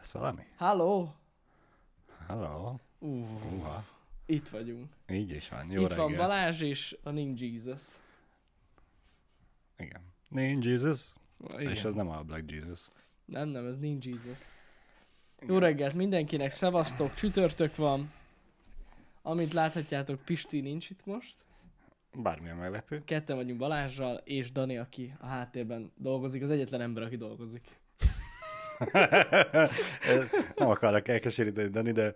Lesz valami? Halló! Uh, Uha. itt vagyunk. Így is van. Jó itt reggelt. van Balázs és a Ning Jesus. Igen. Nincs Jesus. Igen. És az nem a Black Jesus. Nem, nem, ez Ning Jesus. Jó reggelt mindenkinek, szevasztok, csütörtök van. Amint láthatjátok, Pisti nincs itt most. Bármilyen meglepő. Ketten vagyunk Balázsral, és Dani, aki a háttérben dolgozik, az egyetlen ember, aki dolgozik. nem akarok elkeseríteni, Dani, de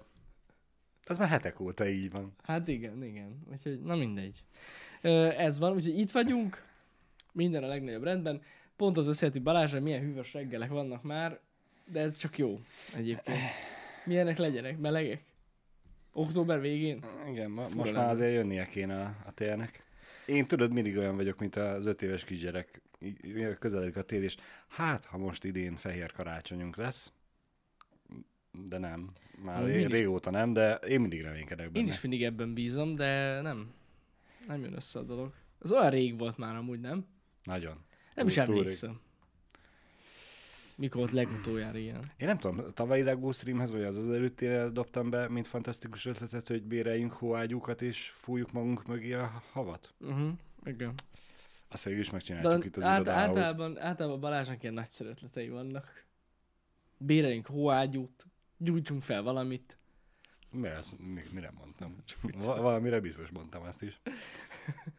ez már hetek óta így van. Hát igen, igen. Úgyhogy, na mindegy. Ez van, úgyhogy itt vagyunk, minden a legnagyobb rendben. Pont az összehető Balázsra, milyen hűvös reggelek vannak már, de ez csak jó egyébként. Milyenek legyenek? Melegek? Október végén? Igen, ma, Fura most lenne. már azért jönnie kéne a, a télnek. Én tudod, mindig olyan vagyok, mint az öt éves kisgyerek. Közeledik a tél, és hát, ha most idén fehér karácsonyunk lesz, de nem. Már mindig- régóta nem, de én mindig reménykedek benne. Én is mindig ebben bízom, de nem. Nem jön össze a dolog. Az olyan rég volt már amúgy, nem? Nagyon. Nem is emlékszem. Mikor volt legutoljára ilyen? Én nem tudom, tavalyi Lego Streamhez, vagy az az előttére dobtam be, mint fantasztikus ötletet, hogy béreljünk hóágyúkat és fújjuk magunk mögé a havat. Uh-huh. Igen. Azt végül is De megcsináltuk itt az át, irodához. általában, általában Balázsnak ilyen nagyszerű ötletei vannak. Béreljünk hóágyút, gyújtsunk fel valamit. Mi? Mi, mire mondtam? Va- valamire biztos mondtam ezt is.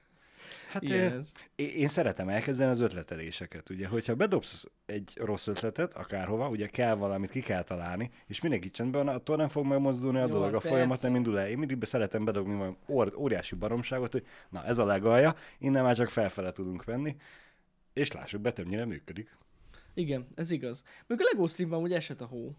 Hát Ilyen én, ez. én szeretem elkezdeni az ötleteléseket. Ugye, hogyha bedobsz egy rossz ötletet akárhova, ugye kell valamit ki kell találni, és mindenki csendben van, attól nem fog megmozdulni a Jó, dolog, a persze. folyamat nem indul el. Én mindig be szeretem bedobni valami ór- óriási baromságot, hogy na ez a legalja, innen már csak felfele tudunk venni, és lássuk be, többnyire működik. Igen, ez igaz. Még a Lego Streamban úgy esett a hó.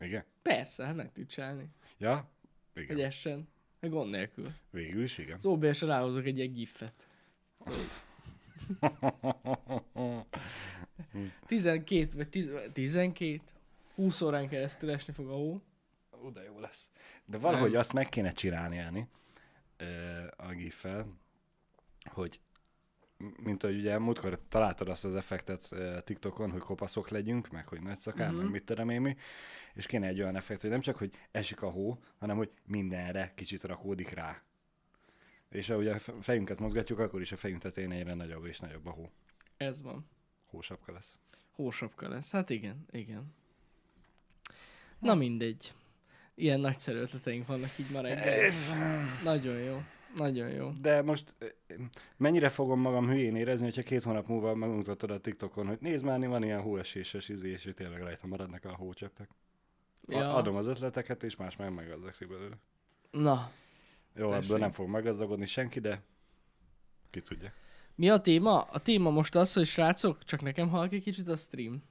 Igen? Persze, hát meg tud csinálni. Ja? Hogy Igen. essen. Meg gond nélkül. Végül is, igen. Az OBS-re ráhozok egy ilyen gifet. 12 vagy 10, 12, 20 órán keresztül esni fog a hó. Oda jó lesz. De valahogy Nem. azt meg kéne csinálni, ö, a gif-fel, hogy mint ahogy ugye múltkor találtad azt az effektet ö, TikTokon, hogy kopaszok legyünk, meg hogy nagy szakál, Mhm. meg mit terem én mi, és kéne egy olyan effekt, hogy nem csak, hogy esik a hó, hanem, hogy mindenre kicsit rakódik rá. És ahogy a fe- fejünket mozgatjuk, akkor is a fejünk tetején egyre nagyobb és nagyobb a hó. Ez van. Hósapka lesz. Hósapka lesz. Hát igen, igen. Na mindegy. Ilyen nagyszerű ötleteink vannak így ma reggel. Nagyon jó. Nagyon jó. De most mennyire fogom magam hülyén érezni, hogyha két hónap múlva megmutatod a TikTokon, hogy nézd már, van ilyen hóeséses izé, és tényleg rajta maradnak a hócseppek. Ja. Ja. Adom az ötleteket, és más meg meggazdagszik belőle. Na, Jó, Tessék. ebből nem fog meggazdagodni senki, de ki tudja. mi a téma? A téma most az, hogy srácok, csak nekem halk egy kicsit a stream.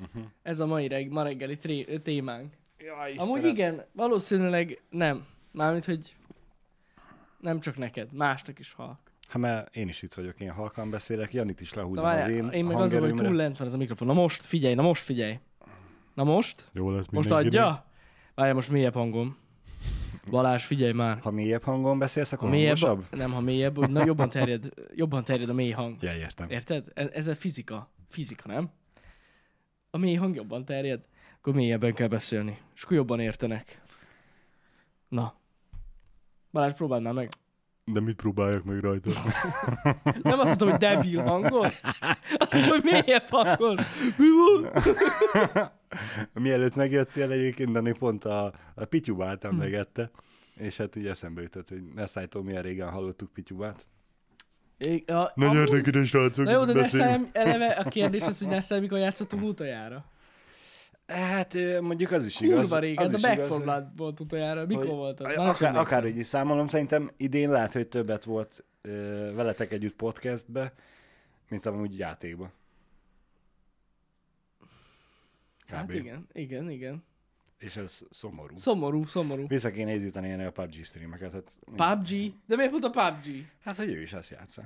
Uh-huh. Ez a mai reg- ma reggeli tré- témánk. Ja, Amúgy igen, valószínűleg nem. Mármint, hogy nem csak neked, másnak is halk. Hát mert én is itt vagyok, én halkan beszélek, Janit is Na, lehúzom várjál, az én, én meg az, hogy túl lent van ez a mikrofon. Na most figyelj, na most figyelj. Na most? Jó lesz Most adja? Várjál, most mélyebb hangom. Balázs, figyelj már. Ha mélyebb hangon beszélsz, Ha akkor mélyebb, hangosabb? nem, ha mélyebb, na jobban terjed, jobban terjed a mély hang. Ja, értem. Érted? Ez, ez a fizika. Fizika, nem? A mély hang jobban terjed, akkor mélyebben kell beszélni. És akkor jobban értenek. Na. Balázs, próbáld már meg. De mit próbáljak meg rajta? Nem azt mondtam, hogy debil hangon. Azt mondtam, hogy mélyebb hangon. Mi van? Mielőtt megjöttél egyébként, Dani pont a, a Pityubát Hm. emlegette, és hát így eszembe jutott, hogy ne szállítól milyen régen hallottuk Pityubát. É, a, amúgy- gyertek ide, srácok, Na jó, de. Nessel, eleve a kérdés az, hogy Nessel mikor játszottunk utoljára. Hát mondjuk az is igaz. Kurva régen, az a is Back for Blood volt utoljára. Mikor hogy- volt az? a- Már Akár, akárhogy is számolom, szerintem idén lehet, hogy többet volt ö, veletek együtt podcastbe, mint amúgy játékba. Kb. Hát igen, igen, igen. És ez szomorú. Szomorú, szomorú. Vissza kéne ízítani a PUBG streameket. Hát, PUBG? De miért pont a PUBG? hát, hogy ő is azt játsza.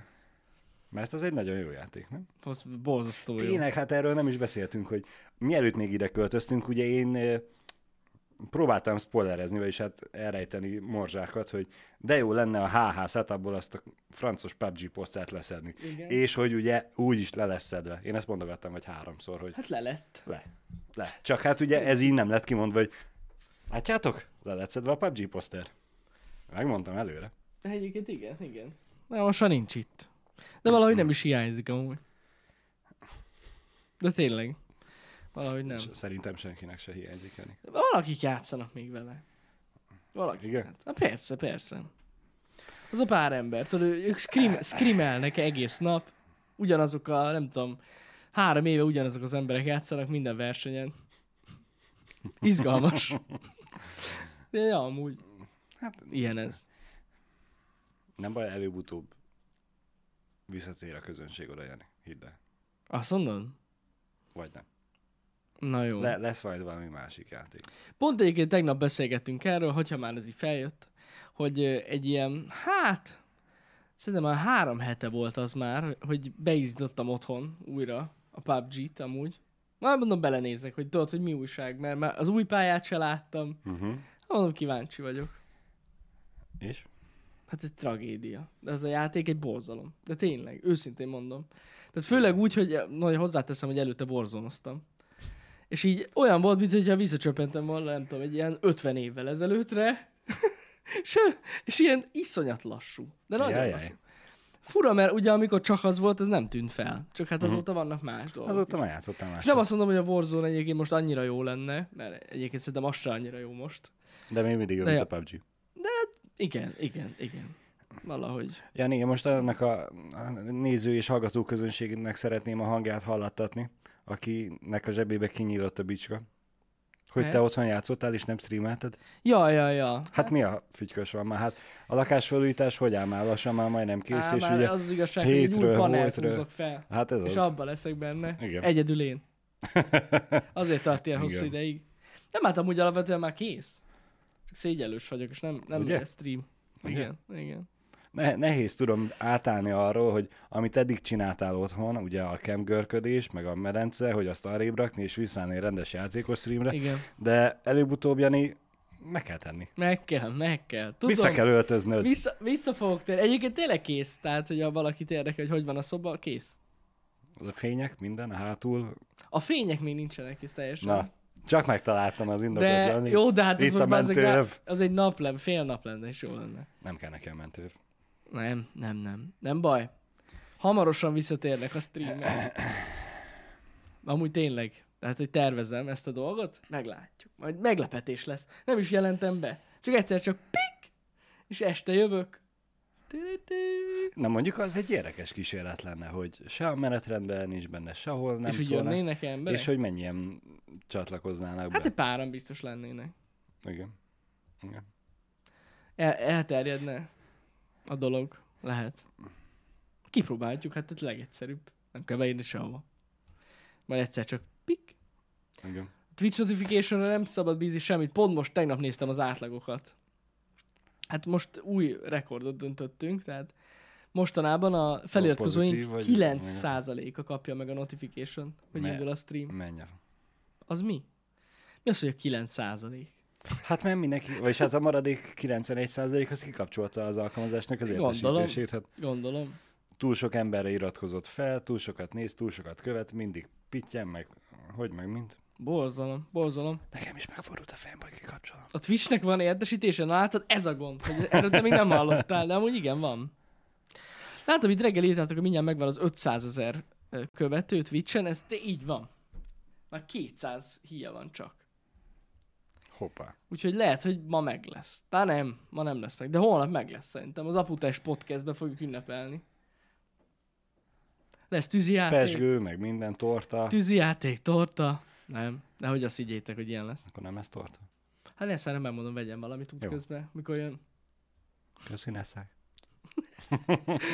Mert az egy nagyon jó játék, nem? Az borzasztó jó. Tényleg, hát erről nem is beszéltünk, hogy mielőtt még ide költöztünk, ugye én ö, próbáltam spoilerezni, vagyis hát elrejteni morzsákat, hogy de jó lenne a HH setupból azt a francos PUBG posztát leszedni. Igen. És hogy ugye úgy is le lesz szedve. Én ezt mondogattam, vagy háromszor, hogy Hát le lett. le. Le. Csak hát ugye ez így nem lett kimondva, hogy látjátok? Le lett szedve a PUBG poszter. Megmondtam előre. Egyébként igen, igen. De most már nincs itt. De valahogy nem is hiányzik amúgy. De tényleg. Valahogy nem. Szerintem senkinek se hiányzik, Jani. Valakik játszanak még vele. Valakik Igen? játszanak. Persze, persze. Az a pár ember, tudod, ők scream, screamelnek egész nap. Ugyanazok a, nem tudom, három éve ugyanazok az emberek játszanak minden versenyen. Izgalmas. De ja, amúgy. Hát, ilyen ez. Nem baj, előbb-utóbb visszatér a közönség oda, Jani. Hidd el. Azt mondod? Vagy nem. Na jó. Le, lesz majd valami másik játék. Pont egyébként tegnap beszélgettünk erről, hogyha már ez így feljött, hogy egy ilyen, hát, szerintem már három hete volt az már, hogy beizítottam otthon újra a PUBG-t amúgy. Már mondom, belenézek, hogy tudod, hogy mi újság, mert már az új pályát se láttam. Uh-huh. Mondom, kíváncsi vagyok. És? Hát egy tragédia. De ez a játék egy borzalom. De tényleg, őszintén mondom. Tehát főleg úgy, hogy nagy hozzáteszem, hogy előtte borzonoztam. És így olyan volt, mintha visszacsöppentem volna, nem tudom, egy ilyen 50 évvel ezelőttre. és, és ilyen iszonyat lassú. De nagyon Jaj, lassú. jaj. Fura, mert ugye amikor csak az volt, az nem tűnt fel. Csak hát azóta vannak más dolgok. Azóta már játszottam más. nem azt mondom, hogy a Warzone egyébként most annyira jó lenne, mert egyébként szerintem az se annyira jó most. De még mindig jobb, De mint a PUBG. Igen, igen, igen. Valahogy. Jani, én most annak a néző és hallgató közönségnek szeretném a hangját hallattatni, akinek a zsebébe kinyílott a bicska. Hogy te Ne? otthon játszottál és nem streamelted? Ja, ja, ja. Hát mi a fügykös van már? Hát a lakásfelújítás hogy áll már? Lassan már majdnem kész, Á, és már ugye... az az igazság, hogy hétről, holtről. húzok fel, Hát ez és az. abban leszek benne. Igen. Egyedül én. Azért tart ilyen hosszú Igen. ideig. Nem, hát amúgy alapvetően már kész. Csak szégyellős vagyok, és nem, nem Ugye? stream. Igen, igen. Ne, nehéz tudom átállni arról, hogy amit eddig csináltál otthon, ugye a kemgörködés, meg a medence, hogy azt arrébb rakni, és visszaállni egy rendes játékos streamre, Igen. de előbb-utóbb, Jani, meg kell tenni. Meg kell, meg kell. Tudom, Vissza kell öltöznöd. Vissza, vissza fogok térni. Egyébként tényleg kész. Tehát, hogy ha valakit érdekel, hogy hogy van a szoba, kész. A fények, minden, a hátul. A fények még nincsenek kész teljesen. Na, csak megtaláltam az indokot, de jó, de hát ez Itt most mentőöv. az egy nap lenne, fél nap lenne, és jó lenne. Nem kell nekem mentőv. Nem, nem, nem. Nem baj. Hamarosan visszatérnek a streamek. Amúgy tényleg. Tehát, hogy tervezem ezt a dolgot, meglátjuk. Majd meglepetés lesz. Nem is jelentem be. Csak egyszer csak pik, és este jövök. Na mondjuk az egy érdekes kísérlet lenne, hogy se a menetrendben nincs benne, sehol nem és szólnak, jönnének emberek? és hogy mennyien csatlakoznának Hát be. egy páran biztos lennének. Igen. Igen. El, elterjedne a dolog. Lehet. Kipróbáljuk, hát ez legegyszerűbb. Nem kell beírni sehova. Majd egyszer csak pik. Igen. Twitch notification nem szabad bízni semmit. Pont most tegnap néztem az átlagokat. Hát most új rekordot döntöttünk, tehát mostanában a feliratkozóink pozitív vagy- 9%-a kapja meg a notification, hogy Me- indul a stream. Menj. a- Az mi? Mi az, hogy a 9%? Hát mert mindenki, vagyis hát a maradék 91% az kikapcsolta az alkalmazásnak az értesítését. Hát Gondolom. túl sok emberre iratkozott fel, túl sokat néz, túl sokat követ, mindig pittyen, meg hogy meg mint. Borzalom, borzalom. Nekem is megfordult a fejem, hogy kikapcsolom. A Twitchnek van értesítése? Na látod, ez a gond, hogy erről te még nem hallottál, de amúgy igen, van. Látom, itt reggel írtátok, hogy mindjárt megvan az 500 ezer követő Twitchen, ez de így van. Már 200 híja van csak. Hoppá. Úgyhogy lehet, hogy ma meg lesz. Tá nem, ma nem lesz meg, de holnap meg lesz szerintem. Az Aputás podcastbe fogjuk ünnepelni. Lesz tűzijáték, Pesgő, meg minden torta. tűzijáték, torta. Nem, de hogy azt higgyétek, hogy ilyen lesz. Akkor nem ez torta. Hát ezt nem megmondom, vegyen valamit Jó. útközben, mikor jön. Köszi, Neszák.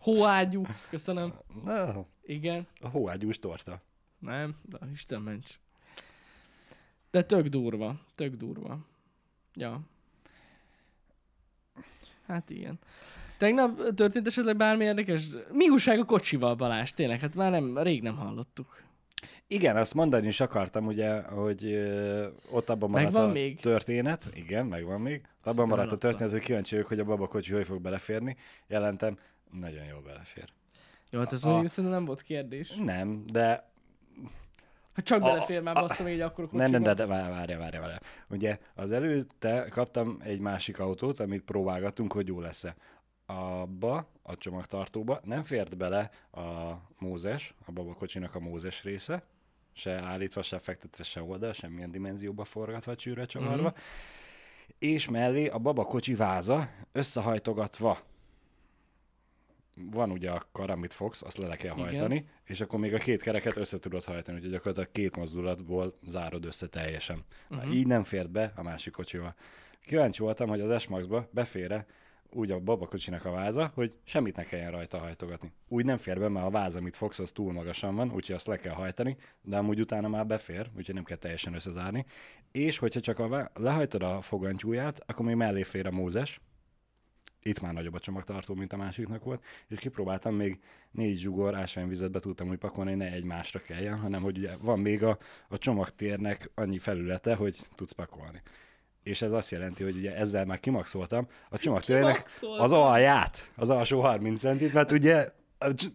Hóágyú, köszönöm. Na, Igen, a hóágyús torta. nem, de Isten ments. De tök durva, tök durva. Ja. Hát igen. Tegnap történt esetleg bármi érdekes? Mi újság a kocsival, Balázs? Tényleg, hát már nem, rég nem hallottuk. Igen, azt mondani is akartam, ugye, hogy ö, ott abban maradt Megvan a még? történet. Igen, megvan még. Abban nem maradt a történet, hogy kíváncsi vagyok, hogy a babakocsi hogy fog beleférni. Jelentem, nagyon jól belefér. Jó, hát ez A- mondjuk szerintem nem volt kérdés. Nem, de Ha csak A- belefér már még egy akkor Ne, ne, de, de várj, várj, várj, várj. Ugye az előtte kaptam egy másik autót, amit próbálgattunk, hogy jó lesz-e. Abba, a csomagtartóba nem fért bele a Mózes, a babakocsinak a Mózes része, se állítva, se fektetve, se oldal, semmilyen dimenzióba forgatva, csűrre csavarva. Mhm. És mellé a babakocsi váza összehajtogatva. Van ugye a kar, amit fogsz, azt le kell Igen. hajtani, és akkor még a két kereket össze tudod hajtani, úgyhogy gyakorlatilag két mozdulatból zárod össze teljesen. Uh-huh. Mhm. Így nem fért be a másik kocsival. Kíváncsi voltam, hogy az S-Max-ba befére úgy a babakocsinak a váza, hogy semmit ne kelljen rajta hajtogatni. Úgy nem fér be, mert a váz, amit fogsz, az túl magasan van, úgyhogy azt le kell hajtani, de amúgy utána már befér, úgyhogy nem kell teljesen összezárni. És hogyha csak a vá- lehajtod a fogantyúját, akkor még mellé fér a Mózes, itt már nagyobb a csomagtartó, mint a másiknak volt, és kipróbáltam még négy zsugor ásványvizet be tudtam úgy pakolni, hogy ne egymásra kelljen, hanem hogy ugye van még a, a csomagtérnek annyi felülete, hogy tudsz pakolni. És ez azt jelenti, hogy ugye ezzel már kimaxoltam a Kimaxoltad? az alját, az alsó 30 centit, mert ugye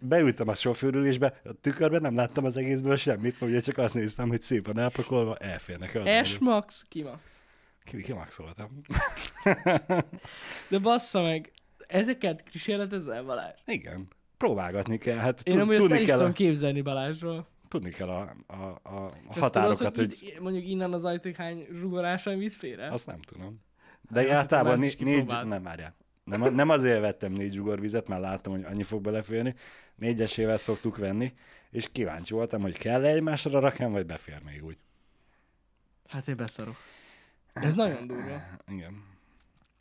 beültem a sofőrülésbe, a tükörben nem láttam az egészből semmit, mert ugye csak azt néztem, hogy szépen elpakolva elférnek. S-Max, Kimax. Ki, kimaxoltam. De bassza meg, ezeket kísérletezel Balázs? Igen. Próbálgatni kell. Hát Én amúgy azt el is tudom képzelni Balázsról. Tudni kell a, a, a határokat, tudod, hogy, hogy mondjuk innen az ajtóig hány zsugoráson víz félre? azt nem tudom. Hát De azt általában né, négy, nem várjál. Nem, nem azért vettem négy zsugor vizet, mert láttam, hogy annyi fog beleférni. Négyesével szoktuk venni, és kíváncsi voltam, hogy kell-e egymásra rakjam, vagy befér még úgy. Hát én beszarok. Ez nagyon durva. Igen.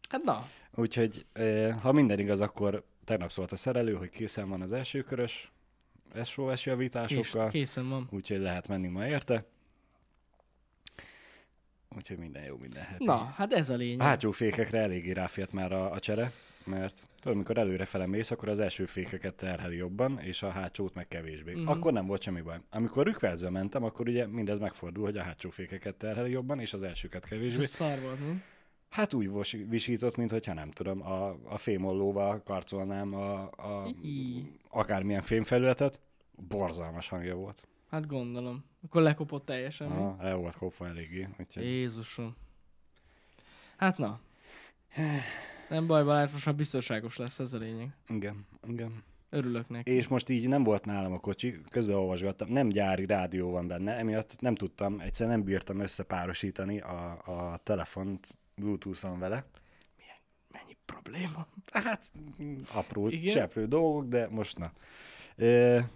Hát na, Úgyhogy, eh, ha minden igaz, akkor tegnap szólt a szerelő, hogy készen van az első körös SOS kés, javításokkal, készen van. úgyhogy lehet menni ma érte. Úgyhogy minden jó, minden happy. Na, hát ez a lényeg. A hátsó fékekre eléggé ráfért már a, a csere, mert tudod, amikor előrefele mész, akkor az első fékeket terheli jobban, és a hátsót meg kevésbé. Mm-hmm. Akkor nem volt semmi baj. Amikor rükvelző mentem, akkor ugye mindez megfordul, hogy a hátsó fékeket terheli jobban, és az elsőket kevésbé. Ez szar volt, mi? Hát úgy vos- visított, mintha nem tudom, a, a fémollóval karcolnám a, a Í. akármilyen fémfelületet. Borzalmas hangja volt. Hát gondolom. Akkor lekopott teljesen. Aha, el volt kopva eléggé. Úgyhogy... Jézusom. Hát na. Nem baj, Balázs, most már biztonságos lesz, ez a lényeg. Igen, igen. Örülök neki. És most így nem volt nálam a kocsi, közben olvasgattam, nem gyári rádió van benne, emiatt nem tudtam, egyszer nem bírtam összepárosítani a, a telefont Bluetooth-on vele. Mennyi probléma? Hát apró, Igen? Cseplő dolgok, de most na. E,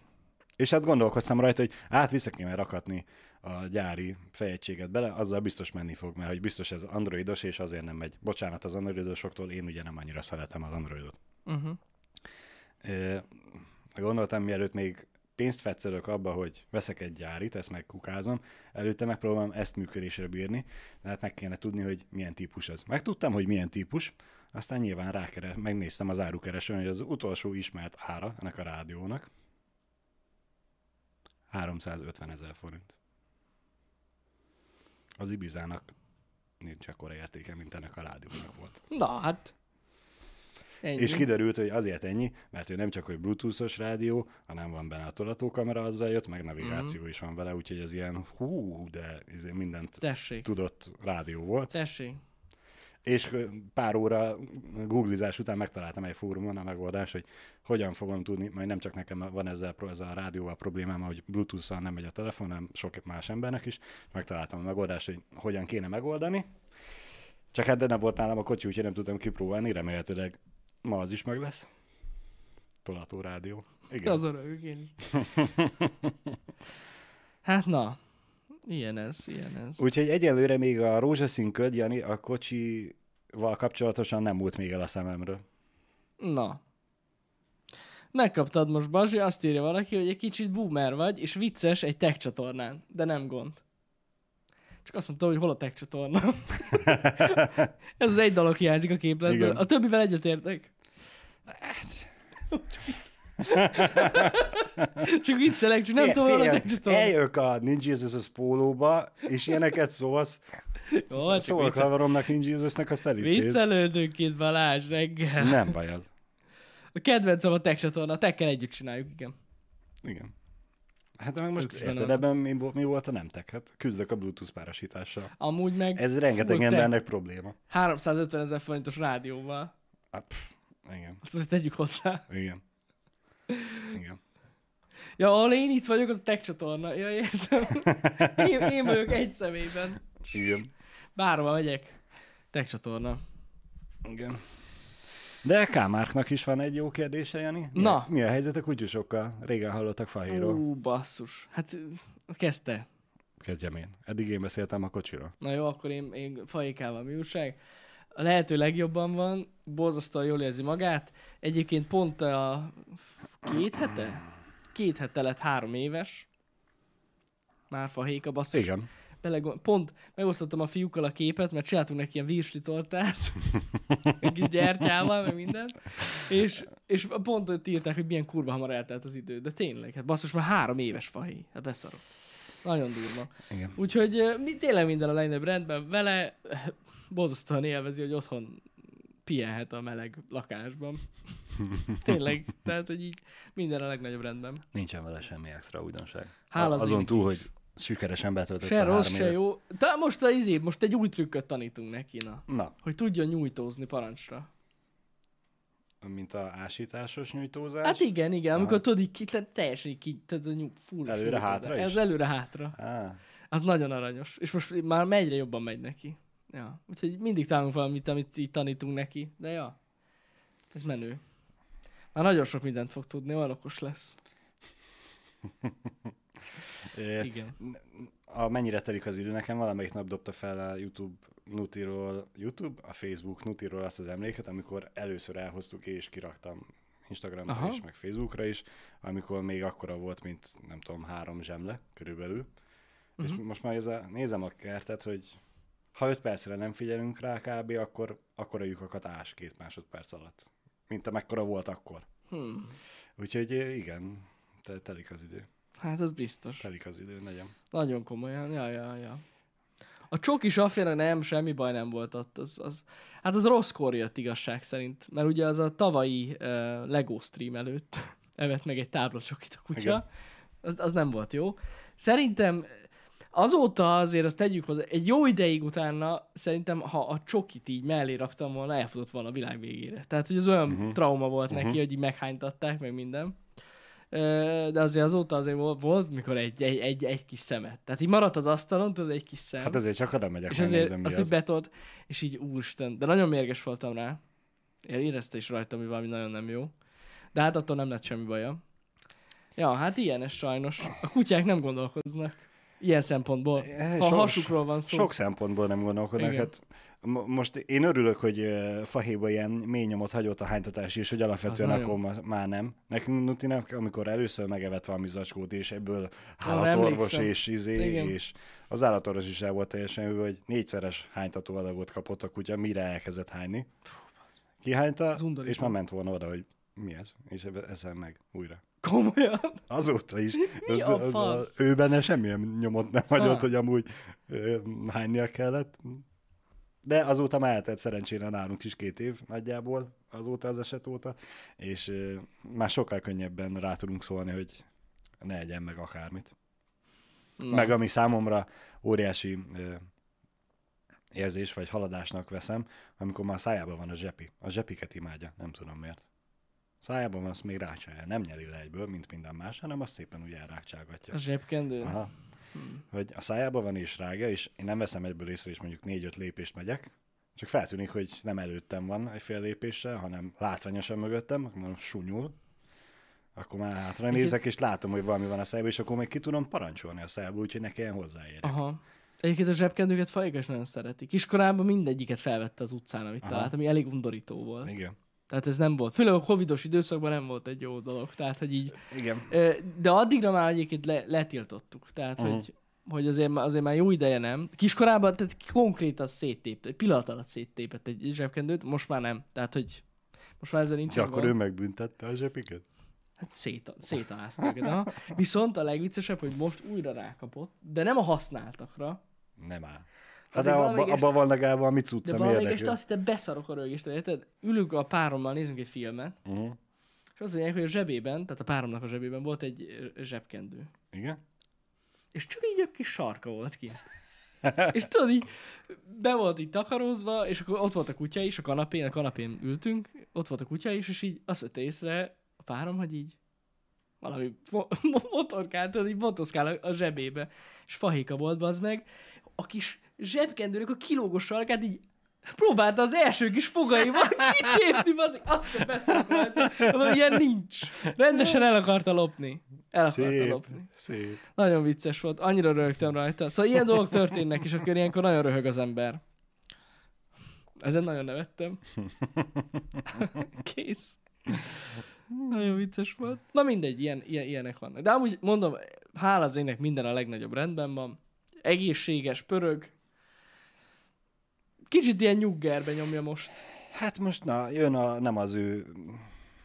és hát gondolkoztam rajta, hogy át vissza kéne rakatni a gyári fejegységet bele, azzal biztos menni fog, mert hogy biztos ez androidos, és azért nem megy. Bocsánat az androidosoktól, én ugye nem annyira szeretem az androidot. Uh-huh. Ö, Gondoltam, mielőtt még pénzt fetszelök abba, hogy veszek egy gyárit, ezt megkukázom, előtte megpróbálom ezt működésre bírni, de hát meg kéne tudni, hogy milyen típus ez. Megtudtam, hogy milyen típus, aztán nyilván rákere, megnéztem az árukeresőn, hogy az utolsó ismert ára ennek a rádiónak 350 ezer forint. Az Ibizának nincs akkora értéke, mint ennek a rádiónak volt. Na, hát. Ennyi. És kiderült, hogy azért ennyi, mert ő nem csak hogy bluetoothos rádió, hanem van benne a tolatókamera, azzal jött, meg navigáció Mhm. is van vele, úgyhogy ez ilyen hú, de izé mindent Tessék. tudott rádió volt. Tessék. És pár óra googlizás után megtaláltam egy fórumon a megoldást, hogy hogyan fogom tudni, majd nem csak nekem van ezzel, ezzel a rádióval problémám, hogy bluetooth nem megy a telefon, hanem sok más embernek is. Megtaláltam a megoldást, hogy hogyan kéne megoldani. Csak hát de nem volt nálam a kocsi, úgyhogy nem tudtam kipróbálni, remélhetőleg ma az is meg lesz. Tolató rádió. Igen. Az örökök én. Hát na. Ilyen ez, ilyen ez. Úgyhogy egyelőre még a rózsaszín köd, Jani, a kocsival kapcsolatosan nem múlt még el a szememről. Na. Megkaptad most, Bazsi, azt írja valaki, hogy egy kicsit boomer vagy, és vicces egy tech csatornán, de nem gond. Csak azt mondtam, hogy hol a tech csatorna. Ez az egy dolog hiányzik a képletből. Igen. A többivel egyetértek. Csak viccelek, csak nem tudom, a tech csatorna. Eljövök a Ninja Jesus pólóba, és ilyeneket szólsz. Jó, Szólok viccel... haveromnak Ninja Jesusnek, azt elintéz. viccelődünk itt Balázs reggel. Nem baj az. A kedvencem a tech csatorna, a tekkel együtt csináljuk, igen. Igen. Hát de meg most Ők is benne érted, ebben mi, mi volt a nemtek? Hát küzdök a Bluetooth párosítással. Amúgy meg Ez rengeteg embernek probléma. 350 ezer forintos rádióval. Hát, pff, igen, Azt azért tegyük hozzá. igen. Igen. Ja, ahol én itt vagyok, az a tech csatorna. Ja, értem. Én, én vagyok egy személyben. Igen. Bárhova megyek. Tech csatorna. Igen. De Kámárknak is van egy jó kérdése, Jani. Mi Na. Mi a helyzet a kutyusokkal? Régen hallottak fahéról. Ú, basszus. Hát kezdte. Kezdjem én. Eddig én beszéltem a kocsiról. Na jó, akkor én, én fajékával mi újság. A lehető legjobban van, borzasztóan jól érzi magát. Egyébként pont a két hete? Két hete lett három éves. Már fahéka, basszus. Igen. Belegond... Pont megosztottam a fiúkkal a képet, mert csináltunk neki ilyen virsli tortát, egy kis gyertyával, meg minden. És, és pont ott írták, hogy milyen kurva hamar eltelt az idő. De tényleg, hát basszus, már három éves fahé. Hát beszarok. Nagyon durva. Igen. Úgyhogy mi, tényleg minden a legnagyobb rendben vele. Borzasztóan élvezi, hogy otthon pihenhet a meleg lakásban. tényleg, tehát, hogy így minden a legnagyobb rendben. Nincsen vele semmi extra újdonság. Hála az Azon túl, is. hogy sikeresen betöltötte Se a rossz, se jó. De most a izé, most egy új trükköt tanítunk neki, na. Na, Hogy tudjon nyújtózni parancsra. mint a ásításos nyújtózás. Hát igen, igen, Aha. amikor tudod, ki, te, teljesen ki, tehát a full Előre-hátra is? Ez előre-hátra. Á, Az nagyon aranyos. És most már egyre jobban megy neki. Ja. Úgyhogy mindig találunk valamit, amit így tanítunk neki. De ja, ez menő. Már nagyon sok mindent fog tudni, olyan okos lesz. Igen. a mennyire telik az idő, nekem valamelyik nap dobta fel a YouTube Nutiról, YouTube, a Facebook Nutiról azt az emléket, amikor először elhoztuk és kiraktam Instagramra Aha. is, meg Facebookra is, amikor még akkora volt, mint nem tudom, három zsemle körülbelül. És Mhm. most már ez a, nézem a kertet, hogy ha öt percre nem figyelünk rá kb., akkor, akkor a lyukakat ás két másodperc alatt. Mint amekkora volt akkor. Hmm. Úgyhogy igen, te- telik az idő. Hát ez biztos. Telik az idő, nagyon. Nagyon komolyan, ja, ja, ja. A csoki safjára nem, semmi baj nem volt ott. Az, az, hát az rosszkor jött igazság szerint, mert ugye az a tavalyi uh, Lego stream előtt evett meg egy tábla csokit a kutya. Igen. Az, az nem volt jó. Szerintem azóta azért azt tegyük hozzá, egy jó ideig utána szerintem, ha a csokit így mellé raktam volna, elfutott volna a világ végére. Tehát, hogy az olyan uh-huh. trauma volt uh-huh. Neki, hogy így meghánytatták, meg minden. De azért azóta azért volt, volt mikor egy, egy, egy, egy kis szemet. Tehát így maradt az asztalon, tudod, egy kis szem. Hát ezért csak oda megyek, és azért megnézem, mi azt az. így betolt, és így úristen. De nagyon mérges voltam rá. Én érezte is rajtam, hogy valami nagyon nem jó. De hát attól nem lett semmi baja. Ja, hát ilyen ez sajnos. A kutyák nem gondolkoznak. Ilyen szempontból. Eh, Ha sok- hasukról van szó. Sok szempontból nem gondolkodnak. Igen. Hát most én örülök, hogy fahéba ilyen mély nyomot hagyott a hánytatás, és hogy alapvetően akkor ma, már nem. Nekünk Nutinak, amikor először megevett valami zacskót, és ebből állatorvos emlékszem. és izé, Igen. és az állatorvos is el volt teljesen hűvő, hogy négyszeres hánytató adagot kapott a kutya, mire elkezdett hányni. Kihányta, és már ment volna oda, hogy mi ez, és eszem meg újra. Komolyan. Azóta is. Mi a fasz? Ő benne semmilyen nyomot nem hagyott, Ha. hogy amúgy hánynia kellett. De azóta már eltelt szerencsére nálunk is két év nagyjából, azóta az eset óta, és már sokkal könnyebben rá tudunk szólni, hogy ne egyen meg akármit. Na. Meg ami számomra óriási érzés vagy haladásnak veszem, amikor már szájában van a zsepi. A zsepiket imádja, nem tudom miért. Szájában van, azt még rácsolja. Nem nyeli le egyből, mint minden más, hanem azt szépen ugye elrákcsálgatja. A zsebkendő? Aha. Hogy a szájában van és rágja, és én nem veszem egyből észre, és mondjuk négy-öt lépést megyek, csak feltűnik, hogy nem előttem van egy fél lépéssel, hanem látványosan mögöttem, akkor sunyul. Akkor már hátra nézek, és látom, hogy valami van a szájában, és akkor még ki tudom parancsolni a szájba, úgyhogy ne kelljen hozzáérni. Aha. Egyébként a zsebkendőket fajék is nagyon szeretik. Iskolában mindegyiket felvette az utcán, amit Aha. talált, ami elég undorító volt. Igen. Tehát ez nem volt. Főleg a covidos időszakban nem volt egy jó dolog. Tehát, hogy így... Igen. De addigra már egyébként le, letiltottuk. Tehát, Mhm. hogy, hogy azért, már- azért már jó ideje nem. Kiskorában, tehát konkrétan széttépte, egy pillanat alatt széttépett egy zsebkendőt, most már nem. Tehát, hogy most már ezzel nincs De akkor ő megbüntette a zsepiket? Hát szét, szétalázta őket. Aha. Viszont a legviccesebb, hogy most újra rákapott, de nem a használtakra, Nem áll. Hát de abban valamelyik abba van legalább de cucca, mi valamelyik este érdekel. azt hittem beszarok a rögést, érted? Ülünk a párommal, nézünk egy filmet, Uh-huh. És az a lényeg, hogy a zsebében, tehát a páromnak a zsebében volt egy zsebkendő. Igen? És csak így a kis sarka volt ki. és tudod, így be volt így takarózva, és akkor ott volt a kutya is, a kanapén, a kanapén ültünk, ott volt a kutya is, és így azt vette észre a párom, hogy így valami mo- mo- motorkált, így motoszkál a, a zsebébe. És fahéka volt, az meg. A kis zsebkendőnek a kilógos sarkát így próbálta az első kis fogaival kitépni, az azt a. Mondom, ilyen nincs. Rendesen el akarta lopni. El akarta Szép, lopni. szép. Nagyon vicces volt, annyira röhögtem rajta. Szóval ilyen dolgok történnek, és akkor ilyenkor nagyon röhög az ember. Ezen nagyon nevettem. Kész. Nagyon vicces volt. Na mindegy, ilyen, ilyen, ilyenek vannak. De amúgy mondom, hála az ének minden a legnagyobb rendben van. Egészséges, pörög. Kicsit ilyen nyuggerbe nyomja most. Hát most na, jön a, nem az ő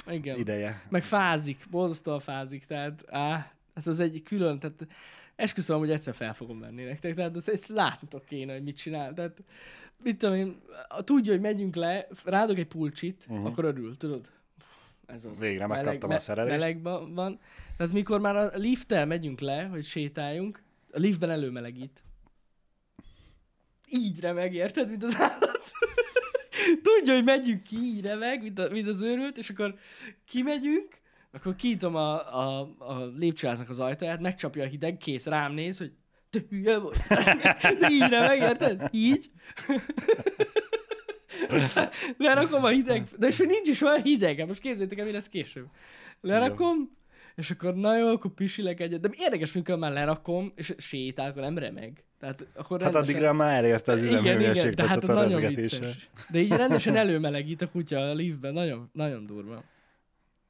Igen. ideje. Meg fázik, borzasztóan fázik, tehát á, hát az egy külön, tehát esküszöm, hogy egyszer fel fogom menni nektek, tehát ezt, ezt látnotok kéne, hogy mit csinál, tehát mit tudom én, tudja, hogy megyünk le, rádok egy pulcsit, uh-huh. akkor örül, tudod? Ez az. Végre megkaptam a szerelést. Melegben van. Tehát mikor már a lifttel megyünk le, hogy sétáljunk, a liftben előmelegít. Így remeg, érted, mint az állat? Tudja, hogy megyünk ki, így remeg, mint, a, mint az őrült, és akkor kimegyünk, akkor kinyitom a, a, a lépcsőháznak az ajtaját, megcsapja a hideg, kész, rám néz, hogy te hülye vagy. De így remeg, érted? Így. Lerakom a hideg, de és nincs is olyan hideg, most képzeljétek el, mi lesz később. Lerakom, és akkor na jó, akkor pisilek egyet. De érdekes, mikor már lerakom, és sétál, akkor nem remeg. Tehát akkor Hát rendesen- addigra már elérte az üzemhőmérsékletet de hát nagyon vicces. De így rendesen előmelegít a kutya a liftben, nagyon, nagyon durva.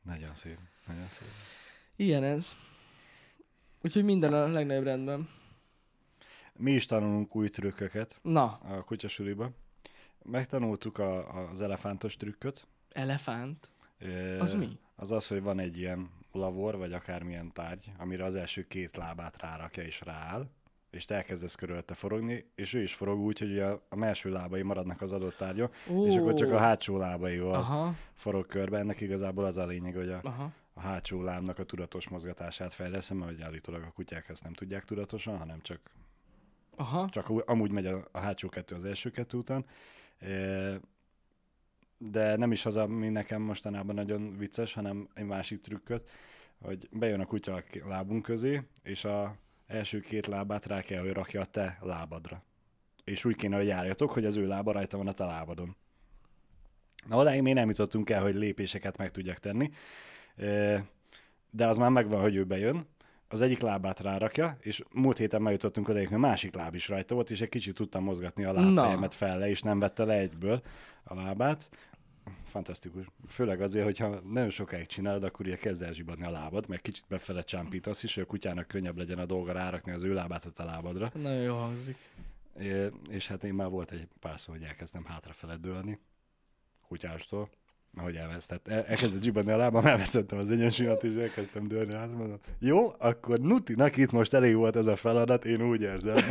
Nagyon szép, nagyon szép. Ilyen ez. Úgyhogy minden a legnagyobb rendben. Mi is tanulunk új trükköket Na, a kutyasuliba. Megtanultuk a, az elefántos trükköt. elefánt. Ö, Az mi? Az az, hogy van egy ilyen lavor, vagy akármilyen tárgy, amire az első két lábát rárakja és rááll, és te elkezdesz körülte forogni, és ő is forog úgy, hogy a, a melső lábai maradnak az adott tárgyon, Ó, és akkor csak a hátsó lábaival Aha, forog körbe. Ennek igazából az a lényeg, hogy a, aha. a hátsó lábnak a tudatos mozgatását fejleszem, mert állítólag a kutyák ezt nem tudják tudatosan, hanem csak Aha. csak amúgy megy a, a hátsó kettő az első kettő után. E, De nem is az, ami nekem mostanában nagyon vicces, hanem egy másik trükköt, hogy bejön a kutya a lábunk közé, és a első két lábát rá kell, hogy rakja a te lábadra. És úgy kéne, hogy járjatok, hogy az ő lába rajta van a te lábadon. Na, odáig még nem jutottunk el, hogy lépéseket meg tudjak tenni, de az már megvan, hogy ő bejön, az egyik lábát rárakja, és múlt héten megjutottunk odaig, hogy a másik láb is rajta volt, és egy kicsit tudtam mozgatni a lábfejemet fel le, és nem vette le egyből a lábát. Fantasztikus. Főleg azért, hogyha nagyon sokáig csinálod, akkor ugye kezd el zsibadni a lábad, meg kicsit befele csámpítasz is, hogy a kutyának könnyebb legyen a dolga rárakni az ő lábát a te lábadra. Nagyon jó hangzik. É, és hát én már volt egy pár szó, hogy elkezdtem hátrafele dőlni kutyástól, ahogy elvesztett. El, elkezdett zsibadni a lábam, elvesztettem az egyensúlyomat, és elkezdtem dőlni hátra. Mondom, jó, akkor Nutinak itt most elég volt ez a feladat, én úgy érzem.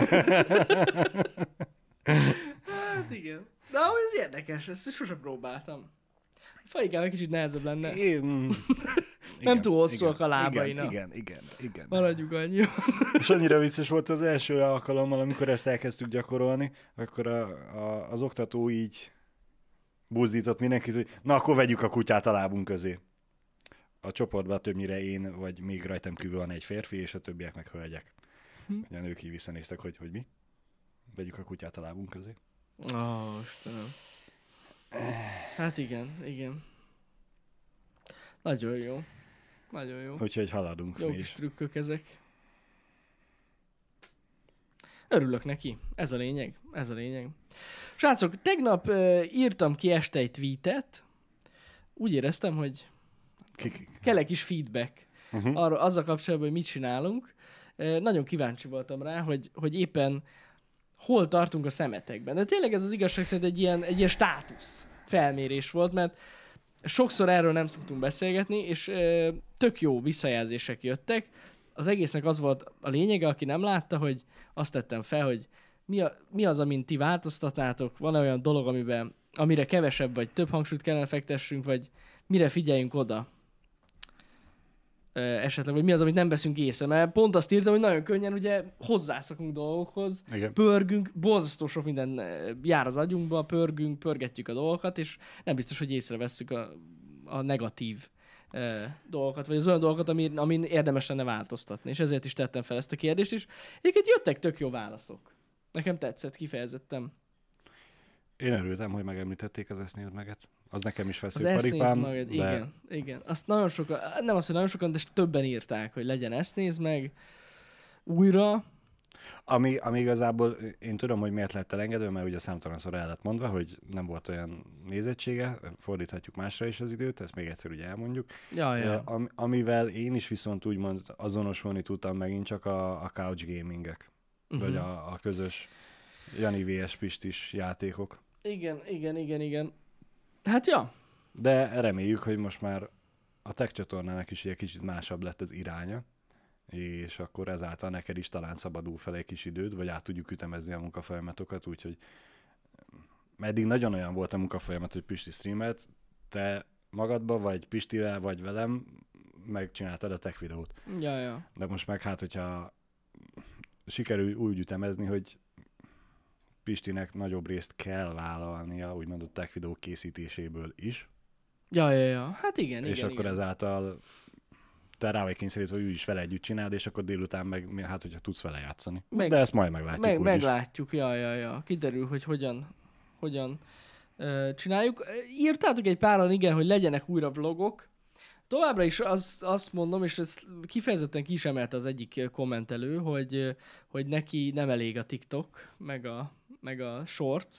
Hát igen. De amúgy ez érdekes, ezt sosem próbáltam. Fajikával kicsit nehezebb lenne. Én... Nem túl hosszúak a lábainak. Igen, igen, igen. igen. Maradjuk annyi. És annyira vicces volt az első alkalommal, amikor ezt elkezdtük gyakorolni, akkor a, a, az oktató így buzdított mindenkit, hogy na akkor vegyük a kutyát a lábunk közé. A csoportban többnyire én, vagy még rajtam kívül van egy férfi, és a többiek meg hölgyek. Hm. A nők így visszanéztek, hogy, hogy mi? Vegyük a kutyát a lábunk közé. Ó, oh, Istenem. Hát igen, igen. Nagyon jó. Nagyon jó. Úgyhogy haladunk Jó mi kis is. trükkök ezek. Örülök neki. Ez a lényeg. Ez a lényeg. Srácok, tegnap uh, írtam ki este egy tweetet. Úgy éreztem, hogy kell egy kis feedback uh-huh. arra, azzal kapcsolatban, hogy mit csinálunk. Uh, nagyon kíváncsi voltam rá, hogy, hogy éppen hol tartunk a szemetekben. De tényleg ez az igazság szerint egy ilyen, egy ilyen státusz felmérés volt, mert sokszor erről nem szoktunk beszélgetni, és ö, tök jó visszajelzések jöttek. Az egésznek az volt a lényege, aki nem látta, hogy azt tettem fel, hogy mi, a, mi az, amint ti változtatnátok, van olyan dolog, amiben, amire kevesebb vagy több hangsúlyt kellene fektessünk, vagy mire figyeljünk oda. Esetleg, vagy mi az, amit nem veszünk észre, mert pont azt írtam, hogy nagyon könnyen ugye hozzászokunk dolgokhoz, Igen. pörgünk, borzasztó sok minden jár az agyunkba, pörgünk, pörgetjük a dolgokat, és nem biztos, hogy észrevesszük a, a negatív dolgokat, vagy az olyan dolgokat, amin, amin érdemes lenne változtatni. És ezért is tettem fel ezt a kérdést is. Egyébként jöttek tök jó válaszok. Nekem tetszett, kifejezettem. Én örültem, hogy megemlítették az esznél meget. Az nekem is Az fesző esznész paripám, magad, de igen, igen. Azt nagyon sokan, nem azt, hogy nagyon sokan, de többen írták, hogy legyen ezt néz meg újra. Ami, ami igazából én tudom, hogy miért lett elengedve, mert ugye számtalanszor el lett mondva, hogy nem volt olyan nézettsége, fordíthatjuk másra is az időt, ezt még egyszer ugye elmondjuk. Ja, ja. Am, amivel én is viszont úgymond azonosulni tudtam megint csak a, a couch gamingek, uh-huh. vagy Mhm. a, a közös Jani VS Pistis játékok. Igen, igen, igen, igen. Hát ja, De reméljük, hogy most már a tech csatornának is egy kicsit másabb lett az iránya, és akkor ezáltal neked is talán szabadul fel egy kis időd, vagy át tudjuk ütemezni a munkafolyamatokat, úgyhogy eddig nagyon olyan volt a munkafolyamat, hogy Pisti streamelt, te magadba, vagy Pistivel, vagy velem megcsináltad a tech videót. ja, ja. De most meg hát, hogyha sikerül úgy ütemezni, hogy Pistinek nagyobb részt kell vállalnia, úgymond a tech videó készítéséből is, Ja, ja, ja. Hát igen, és igen, akkor igen. ezáltal te rá vagy kényszerítve, hogy ő is vele együtt csináld, és akkor délután meg, hát hogyha tudsz vele játszani. Meg- De ezt majd meglátjuk Meg, meglátjuk, ja, ja, ja. Kiderül, hogy hogyan, hogyan ö, csináljuk. Írtátok egy páran, igen, hogy legyenek újra vlogok. Továbbra is az, azt mondom, és ezt kifejezetten ki is emelte az egyik kommentelő, hogy, hogy neki nem elég a TikTok, meg a, meg a Shorts,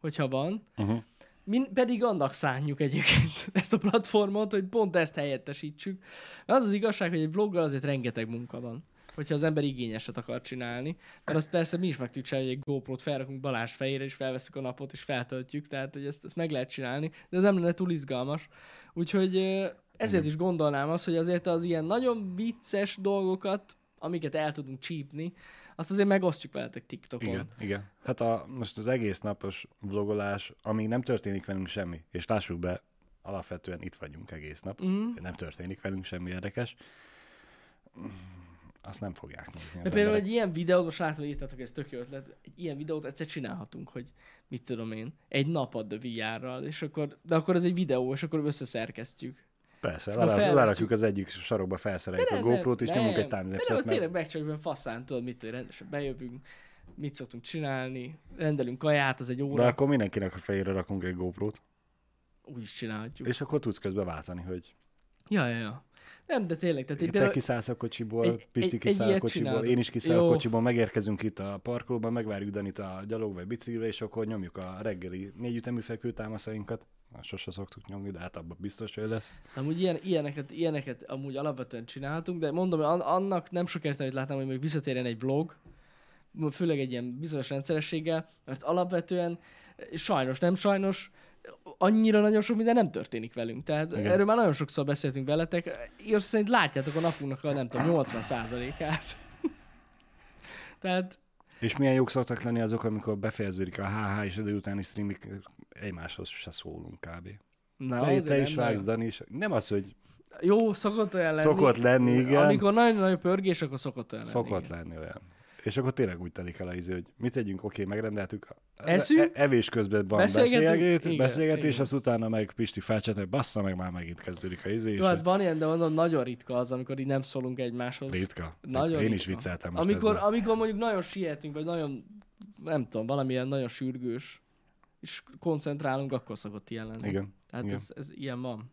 hogyha van. Uh-huh. Min, pedig annak szánjuk egyébként ezt a platformot, hogy pont ezt helyettesítsük. Mert az az igazság, hogy egy vloggal azért rengeteg munka van hogyha az ember igényeset akar csinálni. Mert azt persze mi is meg tudjuk csinálni, hogy egy GoPro-t felrakunk Balázs fejére, és felveszünk a napot, és feltöltjük, tehát hogy ezt, ezt meg lehet csinálni, de ez nem lenne túl izgalmas. Úgyhogy ezért is gondolnám azt, hogy azért az ilyen nagyon vicces dolgokat, amiket el tudunk csípni, azt azért megosztjuk veletek TikTokon. Igen, igen. Hát a, most az egész napos vlogolás, amíg nem történik velünk semmi, és lássuk be, alapvetően itt vagyunk egész nap, Mhm. nem történik velünk semmi érdekes, azt nem fogják nézni De az például emberek. egy ilyen videót, most látom, hogy írtatok, ez tök jó ötlet, egy ilyen videót egyszer csinálhatunk, hogy mit tudom én, egy nap ad a VR-ral, és akkor, de akkor ez egy videó, és akkor összeszerkesztjük. Persze, lerakjuk az egyik sarokba, felszereljük a GoPro-t, és nyomunk egy De nem, timelapse-et, tényleg mert meg csak olyan faszán, tudod, mit rendesen bejövünk, mit szoktunk csinálni, rendelünk kaját, az egy de óra, akkor mindenkinek a fejére rakunk egy GoPro-t, úgy is csinálhatjuk. és akkor tudsz közben váltani, hogy Ja, ja, ja. Nem, de tényleg, tehát én te kiszállsz a kocsiból, egy- Pisti egy- egy kiszáll a kocsiból, én is kiszáll a Jó. kocsiból, megérkezünk itt a parkolóban, megvárjuk Danit a gyalog vagy biciklivel, és akkor nyomjuk a reggeli négyütemű fekvőtámaszainkat. Azt sose szoktuk nyomni, de hát abban biztos, hogy lesz. Amúgy ilyen, ilyeneket, ilyeneket amúgy alapvetően csinálhatunk, de mondom, hogy an- annak nem sok értelmét látnám, hogy még visszatérjen egy vlog, főleg egy ilyen bizonyos rendszerességgel, mert alapvetően sajnos, nem sajnos, annyira nagyon sok minden nem történik velünk. Tehát Igen. Erről már nagyon sokszor beszéltünk veletek, és szerint látjátok a napunknak a nem tudom, 80%-át. Tehát És milyen jók szoktak lenni azok, amikor befejeződik a HH, és a délutáni streamig egymáshoz se szólunk kb. na, te, te is nem vágsz. Dani is. Nem az, hogy Jó, szokott olyan lenni. Szokott lenni, igen. Amikor nagyon nagy pörgés, akkor szokott olyan lenni. szokott lenni olyan. És akkor tényleg úgy telik el a izé, hogy mit tegyünk, oké, megrendeltük. Eszünk? E- evés közben van Beszélgetünk? beszélget, Igen, beszélgetés, igen. az utána meg Pisti felcsat, hogy bassza meg már megint kezdődik a izé. Jó, hát van ilyen, de mondom, nagyon ritka az, amikor így nem szólunk egymáshoz. ritka. Nagyon hát én is ritka. vicceltem most amikor, ezzel. amikor mondjuk nagyon sietünk, vagy nagyon, nem tudom, valamilyen nagyon sürgős, és koncentrálunk, akkor szokott ilyen lenni. Igen. Tehát igen. ez, ez, ilyen van.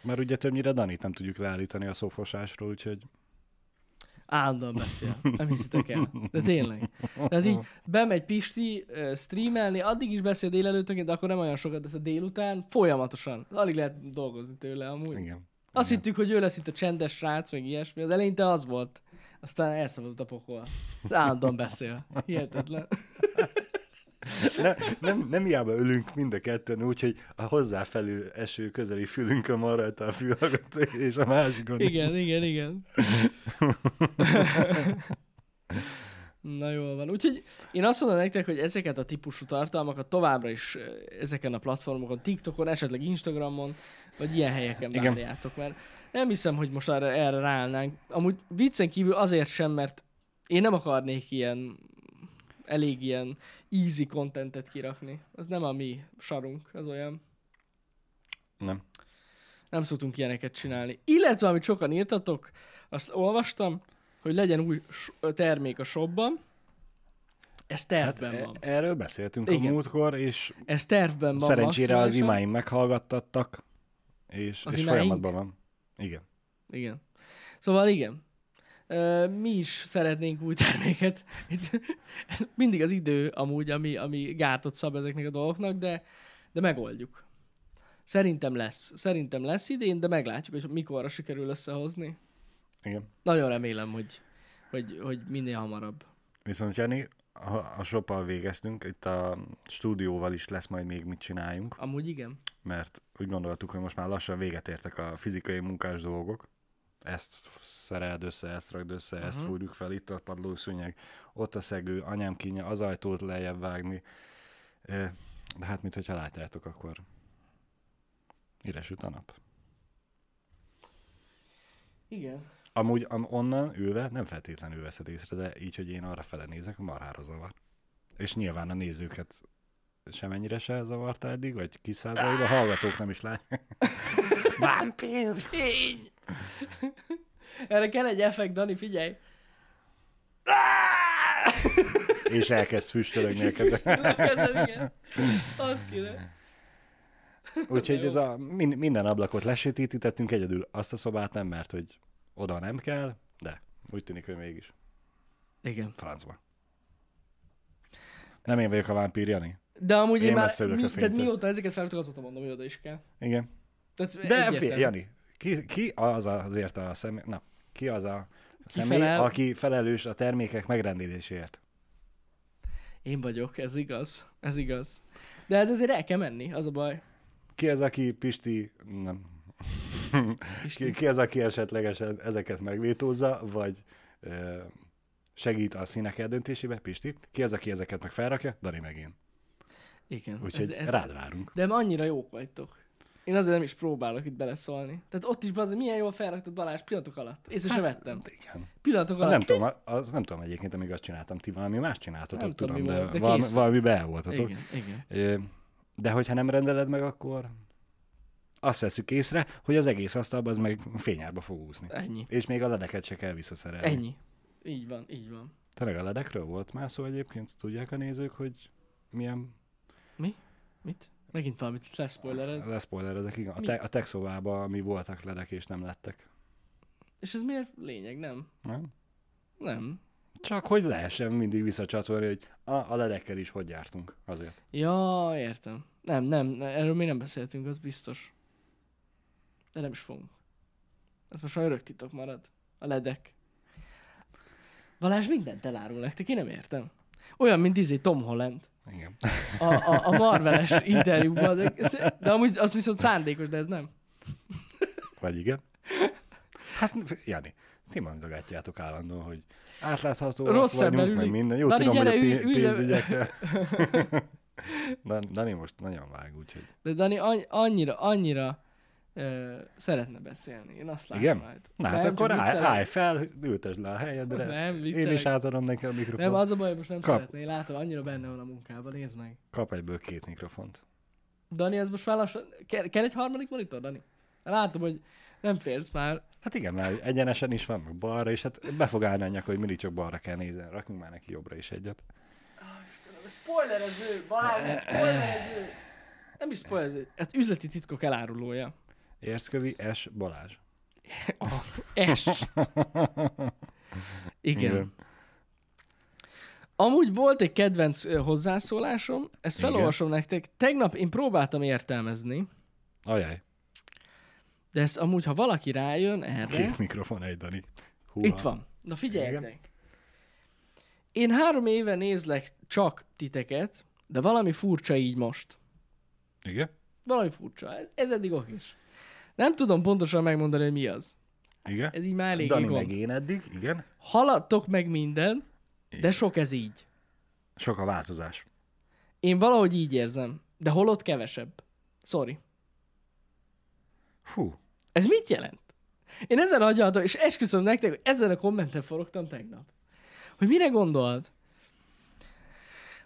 Mert ugye többnyire Danit nem tudjuk leállítani a szófosásról, úgyhogy Állandóan beszél. Nem hiszitek el. De tényleg. Tehát így bemegy Pisti uh, streamelni, addig is beszél délelőttönként, de akkor nem olyan sokat, de a délután folyamatosan. Alig lehet dolgozni tőle amúgy. igen. Azt igen. hittük, hogy ő lesz itt a csendes srác, meg ilyesmi. Az eleinte az volt. Aztán elszabadult a pokol. Állandóan beszél. Hihetetlen. Ne, nem, nem hiába ülünk mind a ketten, úgyhogy a hozzáfelő eső közeli fülünkön van rajta a fülhallgató, és a másikon. Igen, igen, igen. Na jól van. Úgyhogy én azt mondom nektek, hogy ezeket a típusú tartalmakat továbbra is ezeken a platformokon, TikTokon, esetleg Instagramon, vagy ilyen helyeken Igen. várjátok, mert Nem hiszem, hogy most erre, erre ráállnánk. Amúgy viccen kívül azért sem, mert én nem akarnék ilyen elég ilyen easy contentet kirakni. Az nem a mi sarunk, az olyan. Nem. Nem szoktunk ilyeneket csinálni. Illetve, amit sokan írtatok, azt olvastam, hogy legyen új termék a shopban. Ez tervben Hát, van. e- erről beszéltünk Igen. a múltkor, és Ez tervben van. szerencsére az imáim meghallgattattak, és, Az és imáink? folyamatban van. Igen. Igen. Szóval igen. Mi is szeretnénk új terméket. Ez mindig az idő amúgy, ami, ami gátot szab ezeknek a dolgoknak, de, de megoldjuk. Szerintem lesz. Szerintem lesz idén, de meglátjuk, hogy mikorra sikerül összehozni. Igen. Nagyon remélem, hogy, hogy, hogy minél hamarabb. Viszont Jani, a, a shoppal végeztünk, itt a stúdióval is lesz majd még mit csináljunk, Amúgy igen. mert úgy gondoltuk, hogy most már lassan véget értek a fizikai munkás dolgok. Ezt szereld össze, ezt rakd össze, ezt Aha. fúrjuk fel, itt a padlószőnyeg, ott a szegő, anyám kínja, az ajtót lejjebb vágni. De hát, mint hogyha látjátok, akkor üres a nap. Igen. Amúgy am, onnan ülve nem feltétlenül veszed észre, de így, hogy én arra fele nézek, marhára zavar. És nyilván a nézőket semennyire se zavarta eddig, vagy kis százalékban, a hallgatók nem is látják. Vámpír! Fény! Erre kell egy effekt, Dani, figyelj! És elkezd füstölögni a keze. Az kéne. Úgyhogy ez a, min, minden ablakot lesötétítettünk, egyedül azt a szobát nem, mert hogy oda nem kell, de úgy tűnik, hogy mégis Igen. francba. Nem én vagyok a vámpír, Jani? De amúgy én, Én már, mi, a tehát mióta ezeket felvettük, azóta mondom, hogy oda is kell. Igen. Tehát De fél, Jani, ki, ki az azért a személy, na, ki az a személy, felel? aki felelős a termékek megrendeléséért? Én vagyok, ez igaz. Ez igaz. De hát azért el kell menni, az a baj. Ki az, aki Pisti, nem, ki, ki az, aki esetlegesen ezeket megvétózza, vagy ö, segít a színek eldöntésébe, Pisti? Ki az, aki ezeket meg felrakja? Dani meg én. Igen. Úgyhogy ez, ez... rád várunk. De annyira jók vagytok. Én azért nem is próbálok itt beleszólni. Tehát ott is az, milyen jól felraktad Balázs pillanatok alatt. Észre se vettem. Igen. Pillanatok Hát alatt. nem tudom, az nem tudom egyébként, amíg azt csináltam, ti valami más csináltatok, Nem tudom, tudom, mi de, volt, de valami, valami be voltatok. Igen, igen. De hogyha nem rendeled meg, akkor azt veszük észre, hogy az egész asztalba az meg fényárba fog úszni. Ennyi. És még a ledeket se kell visszaszerelni. Ennyi. Így van, így van. Tényleg a ledekről volt már szó egyébként? Tudják a nézők, hogy milyen Mit? Megint valamit leszpoilerez. leszpoilerezek? Igen, a, Mi? te, a tech szobában mi voltak ledek és nem lettek. És ez miért lényeg, nem? Nem? Nem. Csak hogy lehessen mindig visszacsatolni, hogy a, a ledekkel is hogy jártunk azért. Ja, értem. Nem, nem, ne- erről még nem beszéltünk, az biztos. De nem is fogunk. Ez most már örök titok marad. A ledek. Balázs mindent elárul nektek, én nem értem. Olyan, mint izé Tom Holland. Igen. A, a, a Marveles interjúban. De, de amúgy az viszont szándékos, de ez nem. Vagy igen? Hát, Jani, ti mondogatjátok állandóan, hogy átlátható Rossz vagyunk, meg minden. Jó, Dani, tudom, gyere, hogy a ülj- pé- ülj le- pénzügyekkel. Dan- Dani most nagyon vág, úgyhogy... De Dani annyira, annyira ö, szeretne beszélni. Én azt látom Igen? majd. Na hát Nem, akkor csak állj, fel, ültesd le a helyedre. Nem, Én viccelek. is átadom neki a mikrofont. Nem, az a baj, most nem Kap. szeretné. Látom, annyira benne van a munkában. Nézd meg. Kap egyből két mikrofont. Dani, ez most már lassan... Kell, kell egy harmadik monitor, Dani? Látom, hogy nem férsz már. Hát igen, mert egyenesen is van, meg balra, és hát be fog állni a nyaka, hogy mindig csak balra kell nézni. Rakjunk már neki jobbra is egyet. Spoilerező! Balázs, spoilerező! Nem is spoilerező. Hát üzleti titkok elárulója. Érszkövi S. Balázs. S. Igen. Igen. Amúgy volt egy kedvenc hozzászólásom, ezt Igen. felolvasom nektek. Tegnap én próbáltam értelmezni, Ajaj, de ezt amúgy, ha valaki rájön erre... két mikrofon, egy Dani. Húha. Itt van. Na figyeljetek. Igen. Én három éve nézlek csak titeket, de valami furcsa így most. Igen? Valami furcsa. Ez, ez eddig okés. Nem tudom pontosan megmondani, hogy mi az. Igen? Ez így már elég Dani gond. meg én eddig, igen. Haladtok meg minden, de Igen. sok ez így. Sok a változás. Én valahogy így érzem, de holott kevesebb. Sorry. Hú, Ez mit jelent? Én ezen agyaltam, és esküszöm nektek, hogy ezen a kommenten forogtam tegnap. Hogy mire gondolt?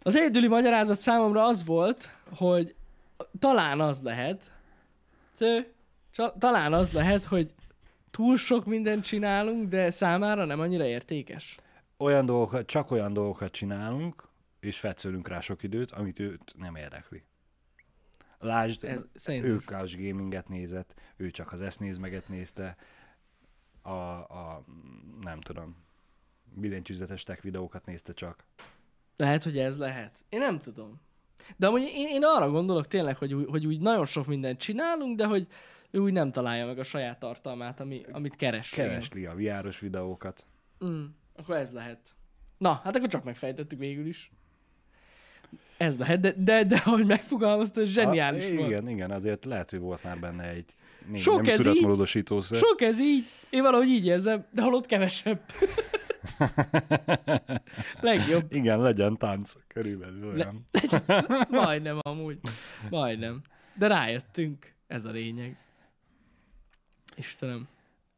Az egyedüli magyarázat számomra az volt, hogy talán az lehet, csa- talán az lehet, hogy túl sok mindent csinálunk, de számára nem annyira értékes. Olyan dolgokat, csak olyan dolgokat csinálunk, és fetszölünk rá sok időt, amit őt nem érdekli. Lásd, Ez szerintem. ő couch gaminget nézett, ő csak az esznézmeget nézte, a, a nem tudom, billentyűzetes tech videókat nézte csak. Lehet, hogy ez lehet. Én nem tudom. De amúgy én, én arra gondolok tényleg, hogy, hogy úgy nagyon sok mindent csinálunk, de hogy ő úgy nem találja meg a saját tartalmát, ami, amit keres. Igen. Keresli a VR-os videókat. Mm, akkor ez lehet. Na, hát akkor csak megfejtettük végül is. Ez lehet, de, de, de ahogy megfogalmazta, ez zseniális a, volt. Igen, igen, azért lehet, hogy volt már benne egy még Sok nem ez így. Sok ez így. Én valahogy így érzem, de holott kevesebb. Legjobb. Igen, legyen tánc körülbelül Le- olyan. Majdnem amúgy. Majdnem. De rájöttünk. Ez a lényeg. Istenem.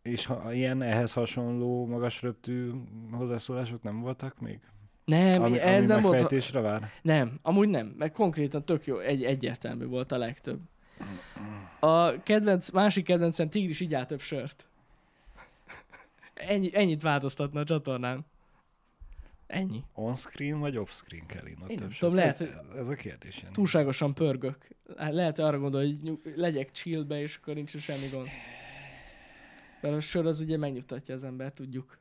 És ha ilyen ehhez hasonló magas röptű hozzászólások nem voltak még? Nem, ami, ez ami nem volt. vár? Nem, amúgy nem, meg konkrétan tök jó, egy, egyértelmű volt a legtöbb. A kedvenc, másik kedvencem Tigris így több sört. Ennyi, ennyit változtatna a csatornán. Ennyi. On-screen vagy off-screen kell? Én több tudom, lehet, ez, ez a kérdés. Jani. Túlságosan pörgök. Lehet arra gondolni, hogy nyug, legyek chillbe, és akkor nincs semmi gond. Mert a sör az ugye megnyugtatja az ember, tudjuk.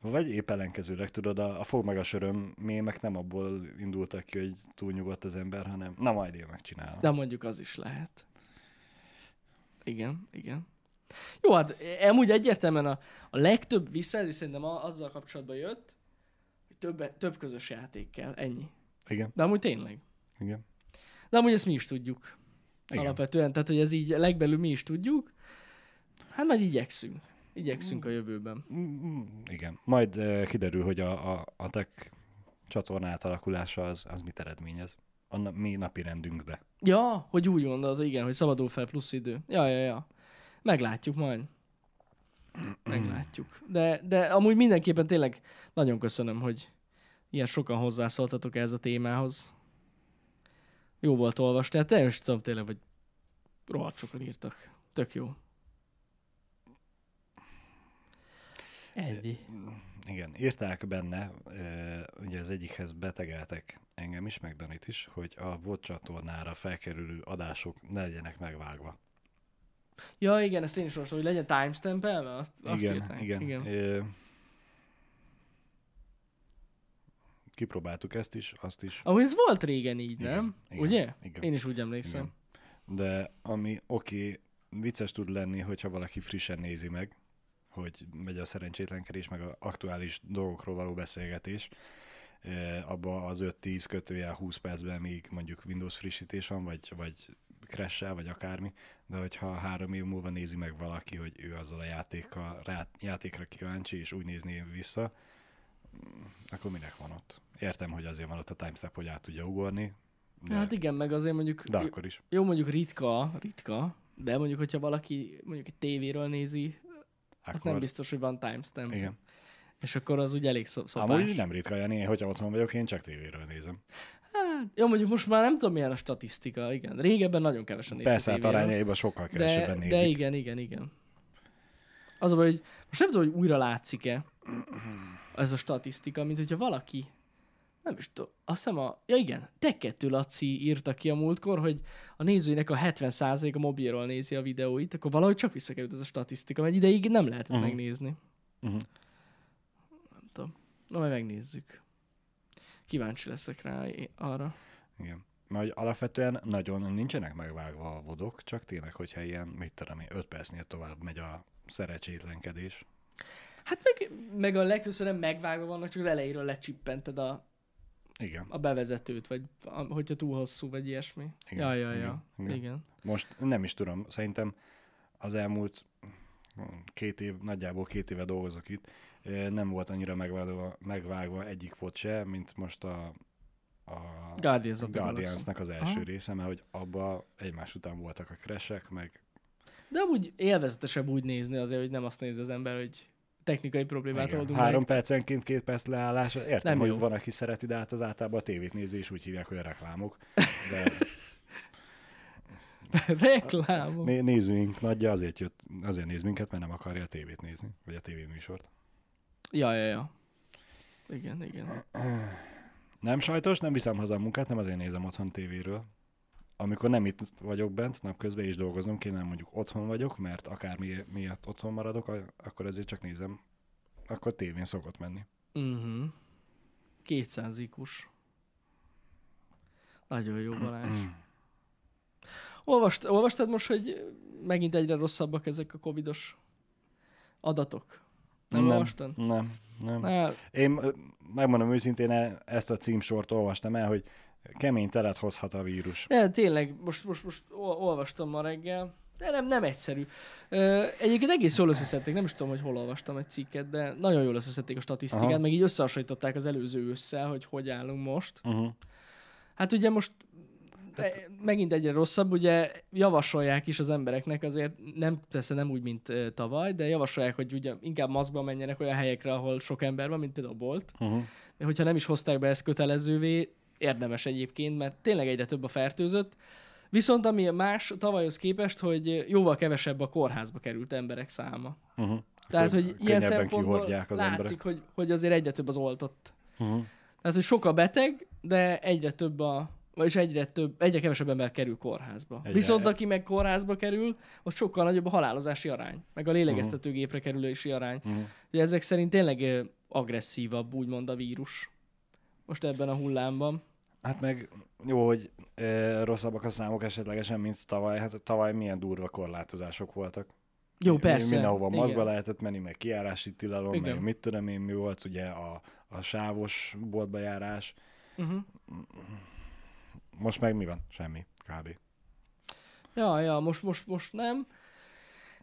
Vagy épp ellenkezőleg, tudod, a, a fog meg a söröm mémek nem abból indultak ki, hogy túl nyugodt az ember, hanem na majd én megcsinálom. De mondjuk az is lehet. Igen, igen. Jó, hát amúgy egyértelműen a, a legtöbb visszajelzés szerintem a, azzal kapcsolatban jött, hogy több, több közös játék kell, ennyi. Igen, De amúgy tényleg. igen. De amúgy ezt mi is tudjuk. Igen. Alapvetően, tehát hogy ez így legbelül mi is tudjuk. Hát majd igyekszünk. Igyekszünk a jövőben. Mm, Igen. Majd uh, kiderül, hogy a, a, a tech csatorna átalakulása az, az mit eredményez. A na, mi napi rendünkbe. Ja, hogy úgy gondolod, igen, hogy szabadul fel plusz idő. Ja, ja, ja. Meglátjuk majd. Meglátjuk. De, de amúgy mindenképpen tényleg nagyon köszönöm, hogy ilyen sokan hozzászóltatok ehhez a témához. Jó volt olvasni, tehát nem is tudom tényleg, hogy rohadt sokan írtak. Tök jó. Ennyi. Igen, írták benne, ugye az egyikhez betegeltek engem is, meg Danit is, hogy a VOD csatornára felkerülő adások ne legyenek megvágva. Ja, igen, ezt én is olvastam, hogy legyen timestampelve, azt, azt igen, írták. igen. igen. Ö, kipróbáltuk ezt is, azt is. Amúgy ez volt régen így, Igen, nem? igen, Ugye? igen. Én is úgy emlékszem. Igen. De ami oké, okay, vicces tud lenni, hogyha valaki frissen nézi meg, hogy megy a szerencsétlenkedés, meg a aktuális dolgokról való beszélgetés, abba az 5-10 kötőjel 20 percben még mondjuk Windows frissítés van, vagy, vagy crash vagy akármi, de hogyha három év múlva nézi meg valaki, hogy ő azzal a játékkal, rá, játékra kíváncsi, és úgy nézni vissza, mm, akkor minek van ott? Értem, hogy azért van ott a timestamp, hogy át tudja ugorni, de, Hát igen, meg azért mondjuk, de akkor is. jó mondjuk ritka, ritka, de mondjuk, hogyha valaki mondjuk egy tévéről nézi, akkor Akkor, nem biztos, hogy van timestamp. Igen. És akkor az úgy elég szopás. Amúgy nem ritka, Jani, hogyha otthon vagyok, én csak tévéről nézem. Hát, jó, mondjuk most már nem tudom, milyen a statisztika, igen. Régebben nagyon kevesen néztek Persze, hát arányaiban sokkal de, kevesebben nézik. de igen, igen, igen. Az a baj, hogy most nem tudom, hogy újra látszik-e ez a statisztika, mint hogyha valaki, nem is tudom, azt hiszem a, ja igen, te kettő Laci írta ki a múltkor, hogy a nézőinek a 70% a mobilról nézi a videóit, akkor valahogy csak visszakerült ez a statisztika, mert ideig nem lehetett uh-huh. megnézni. Uh-huh. Nem tudom. Na, majd megnézzük. Kíváncsi leszek rá arra. Igen. Hogy alapvetően nagyon nincsenek megvágva a vodok, csak tényleg, hogyha ilyen, mit tudom én, 5 percnél tovább megy a szerencsétlenkedés. Hát meg, meg a legtöbbször nem megvágva vannak, csak az elejéről lecsippented a, Igen. a bevezetőt, vagy a, hogyha túl hosszú, vagy ilyesmi. Igen, Ja, ja, igen, ja. igen. Igen. igen. Most nem is tudom, szerintem az elmúlt két év, nagyjából két éve dolgozok itt, nem volt annyira megvágva, megvágva egyik volt se, mint most a, a Guardians Guardians-nak az első Aha. része, mert hogy abba egymás után voltak a crashek, meg De amúgy élvezetesebb úgy nézni azért, hogy nem azt nézi az ember, hogy technikai problémát Igen. oldunk Három meg. percenként két perc leállás. Értem, Nem hogy jó. van, aki szereti, de hát az általában a tévét nézi, és úgy hívják, hogy a reklámok. De Reklámok. né- nézőink nagyja azért jött, azért néz minket, mert nem akarja a tévét nézni, vagy a tévéműsort. Ja, ja, ja. Igen, igen. Nem sajtos, nem viszem haza a munkát, nem azért nézem otthon tévéről. Amikor nem itt vagyok bent, napközben is dolgoznom kéne, mondjuk otthon vagyok, mert akár mi, miatt otthon maradok, akkor ezért csak nézem. Akkor tévén szokott menni. Uh-huh. 200 ikus. Nagyon jó Balázs. Olvast, olvastad most, hogy megint egyre rosszabbak ezek a covidos adatok? Nem, nem. olvastad? Nem, nem. Hát, Én megmondom őszintén, e- ezt a címsort olvastam el, hogy kemény telet hozhat a vírus. de tényleg, most, most, most ol- olvastam ma reggel, de nem, nem egyszerű. Ö, egyébként egész jól összeszedték, nem is tudom, hogy hol olvastam egy cikket, de nagyon jól összeszedték a statisztikát, Aha. meg így összehasonlították az előző ősszel, hogy hogy állunk most. Uh-huh. Hát ugye most Tehát... megint egyre rosszabb, ugye javasolják is az embereknek, azért nem, persze nem úgy, mint tavaly, de javasolják, hogy ugye inkább maszkban menjenek olyan helyekre, ahol sok ember van, mint például a bolt. Uh-huh. Hogyha nem is hozták be ezt kötelezővé, érdemes egyébként, mert tényleg egyre több a fertőzött. Viszont ami más tavalyhoz képest, hogy jóval kevesebb a kórházba került emberek száma. Uh-huh. Tehát, hogy ilyen szempontból az látszik, emberek. hogy, hogy azért egyre több az oltott. Uh-huh. Tehát, hogy sok a beteg, de egyre több a vagyis egyre több, egyre kevesebb ember kerül kórházba. Egyre-. Viszont aki meg kórházba kerül, ott sokkal nagyobb a halálozási arány, meg a lélegeztetőgépre kerülési arány. Uh-huh. Ugye ezek szerint tényleg agresszívabb, úgymond a vírus. Most ebben a hullámban. Hát meg jó, hogy e, rosszabbak a számok esetlegesen, mint tavaly. Hát tavaly milyen durva korlátozások voltak. Jó, persze. Mindenhova maszkba lehetett menni, meg kiárási tilalom, Igen. meg mit tudom én mi volt, ugye a, a sávos boltba járás. Uh-huh. Most meg mi van? Semmi, kb. Ja, ja, most, most, most nem.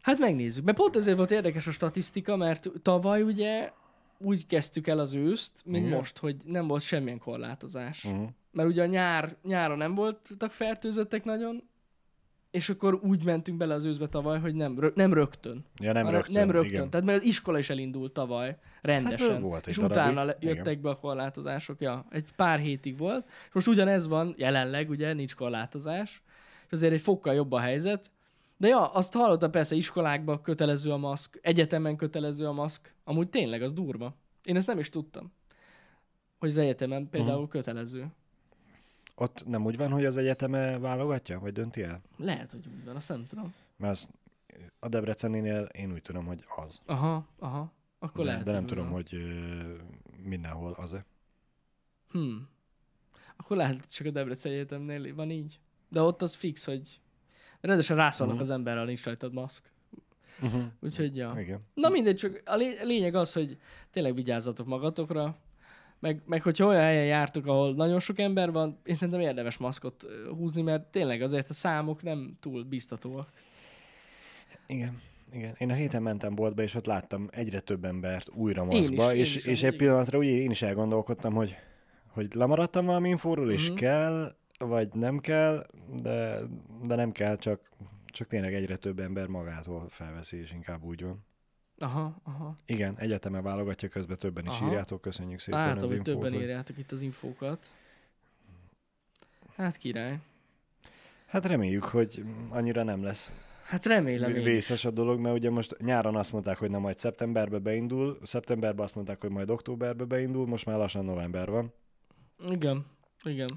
Hát megnézzük. Mert pont ezért volt érdekes a statisztika, mert tavaly ugye úgy kezdtük el az őszt, mint Igen. most, hogy nem volt semmilyen korlátozás. Uh-huh. Mert ugye a nyár, nyáron nem voltak fertőzöttek nagyon, és akkor úgy mentünk bele az őszbe tavaly, hogy nem, rö- nem rögtön. Ja, nem hanem- rögtön. nem rögtön. Igen. Tehát mert az iskola is elindult tavaly, rendesen. Hát, volt és darabig. utána le- Igen. jöttek be a korlátozások. Ja, egy pár hétig volt. És most ugyanez van, jelenleg ugye nincs korlátozás, és azért egy fokkal jobb a helyzet. De ja, azt hallottam persze, iskolákban kötelező a maszk, egyetemen kötelező a maszk. Amúgy tényleg, az durva. Én ezt nem is tudtam. Hogy az egyetemen például Mhm. uh-huh. kötelező. Ott nem úgy van, hogy az egyeteme válogatja, vagy dönti el? Lehet, hogy úgy van, azt nem tudom. Mert az, a Debreceninél én úgy tudom, hogy az. Aha, aha. Akkor de, lehet, de nem tudom, van. hogy ö, mindenhol az-e. Hmm. Akkor lehet, hogy csak a Debrecen Egyetemnél van így. De ott az fix, hogy rendesen rászólnak Mhm. az emberre, ha nincs rajtad maszk. Uh-huh. Úgyhogy, ja. Igen. Na mindegy, csak a lé- a lényeg az, hogy tényleg vigyázzatok magatokra, meg, meg hogyha olyan helyen jártok, ahol nagyon sok ember van, én szerintem érdemes maszkot húzni, mert tényleg azért a számok nem túl biztatóak. Igen. Igen. Én a héten mentem boltba, és ott láttam egyre több embert újra maszkba, és, is, és egy pillanatra ugye én is elgondolkodtam, hogy, hogy lemaradtam valami infóról, és Mhm. kell, vagy nem kell, de, de nem kell, csak, csak tényleg egyre több ember magától felveszi, és inkább úgy van. Aha, aha. Igen, egyeteme válogatja, közben többen is Aha. írjátok, köszönjük szépen Látom, az infót. többen hogy- írjátok itt az infókat. Hát király. Hát reméljük, hogy annyira nem lesz Hát remélem vészes a dolog, mert ugye most nyáron azt mondták, hogy na majd szeptemberbe beindul, szeptemberben azt mondták, hogy majd októberbe beindul, most már lassan november van. Igen, igen.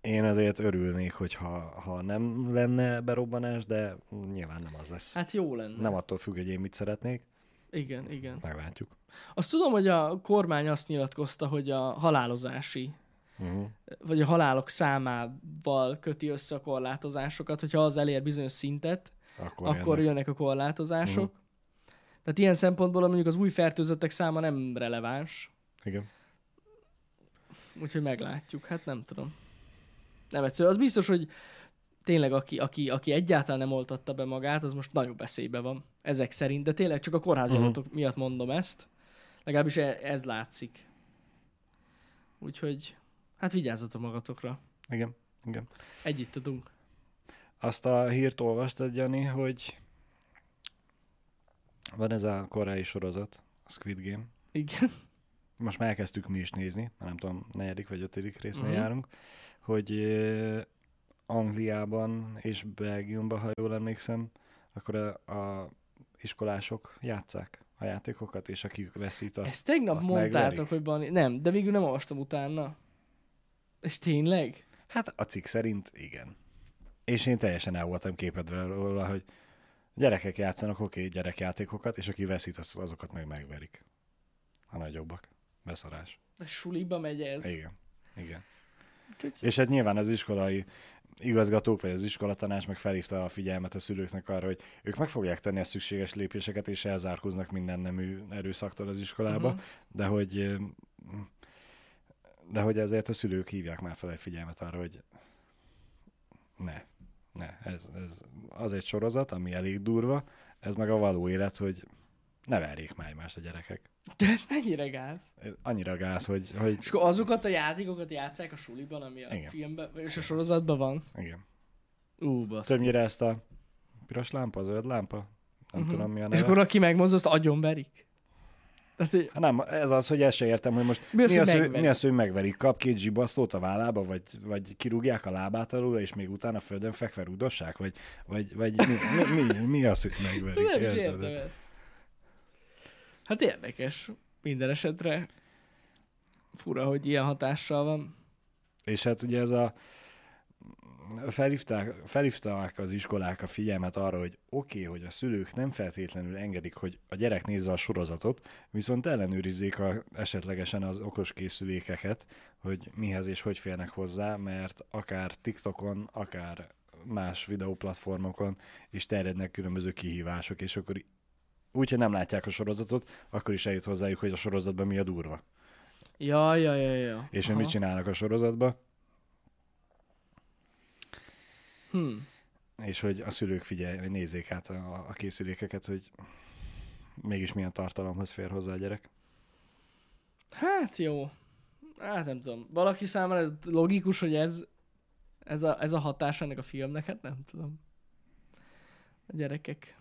Én azért örülnék, hogyha ha nem lenne berobbanás, de nyilván nem az lesz. Hát jó lenne. Nem attól függ, hogy én mit szeretnék, Igen, igen. meglátjuk. Azt tudom, hogy a kormány azt nyilatkozta, hogy a halálozási, Uh-huh. vagy a halálok számával köti össze a korlátozásokat, hogyha az elér bizonyos szintet, Akkor, akkor, jönnek. jönnek a korlátozások. Mhm. Tehát ilyen szempontból mondjuk az új fertőzöttek száma nem releváns, Igen. úgyhogy meglátjuk. Hát nem tudom. Nem egyszerű. Az biztos, hogy tényleg aki, aki, aki egyáltalán nem oltatta be magát, az most nagyobb veszélybe van. Ezek szerint, de tényleg csak a kórházi adatok miatt mondom ezt. Legalábbis e- ez látszik. Úgyhogy, hát vigyázzatok magatokra. Igen. Igen. Együtt tudunk. Azt a hírt olvastad, Jani, hogy Van ez a koreai sorozat, a Squid Game. Igen. Most már elkezdtük mi is nézni, nem tudom, negyedik vagy ötödik résznél uh-huh. járunk, hogy Angliában és Belgiumban, ha jól emlékszem, akkor a, a iskolások játszák a játékokat, és akik veszít, azt Ezt tegnap azt mondtátok, megverik. hogy van... Nem, de végül nem olvastam utána. És tényleg? Hát a cikk szerint igen. És én teljesen el voltam képedve róla, hogy gyerekek játszanak oké okay, gyerekjátékokat, és aki veszít, az- azokat meg megverik. A nagyobbak. Beszarás. Ez suliba megy ez. Igen. Igen. És hát nyilván az iskolai igazgatók, vagy az iskolatanás meg felhívta a figyelmet a szülőknek arra, hogy ők meg fogják tenni a szükséges lépéseket, és elzárkóznak minden nemű erőszaktól az iskolába, Mhm. de hogy de hogy ezért a szülők hívják már fel a figyelmet arra, hogy ne, ne, ez, ez az egy sorozat, ami elég durva, ez meg a való élet, hogy ne verjék már egymást a gyerekek. De ez mennyire gáz? Ez annyira gáz, hogy, hogy És akkor azokat a játékokat játszák a suliban, ami a Igen. filmben, és a sorozatban van? igen. Ú, basz. Többnyire ezt a piros lámpa, zöld lámpa, nem Mhm. tudom mi a És neve. akkor aki megmozd, azt agyonverik? Tehát, hogy Hát nem, ez az, hogy ezt se értem, hogy most Mi mi az, az, hogy mi az, hogy megverik, kap két zsibasztót a vállába, vagy, vagy kirúgják a lábát alul, és még utána földön fekve rugdossák, vagy, vagy, vagy mi, mi, mi, mi az, hogy megverik? nem értem ezt. Hát érdekes. Minden esetre fura, hogy ilyen hatással van. És hát ugye ez a felhívták, felhívták az iskolák a figyelmet arra, hogy oké, okay, hogy a szülők nem feltétlenül engedik, hogy a gyerek nézze a sorozatot, viszont ellenőrizzék a, esetlegesen az okos készülékeket, hogy mihez és hogy férnek hozzá, mert akár TikTokon, akár más videóplatformokon is terjednek különböző kihívások, és akkor úgy, hogy nem látják a sorozatot, akkor is eljut hozzájuk, hogy a sorozatban mi a durva. Ja, ja, ja, ja. És hogy mit csinálnak a sorozatban, Hm. és hogy a szülők figyelj, hogy nézzék át a, a készülékeket, hogy mégis milyen tartalomhoz fér hozzá a gyerek. Hát jó. Hát nem tudom. Valaki számára ez logikus, hogy ez, ez, a, ez a hatás ennek a filmnek, hát nem tudom. A gyerekek.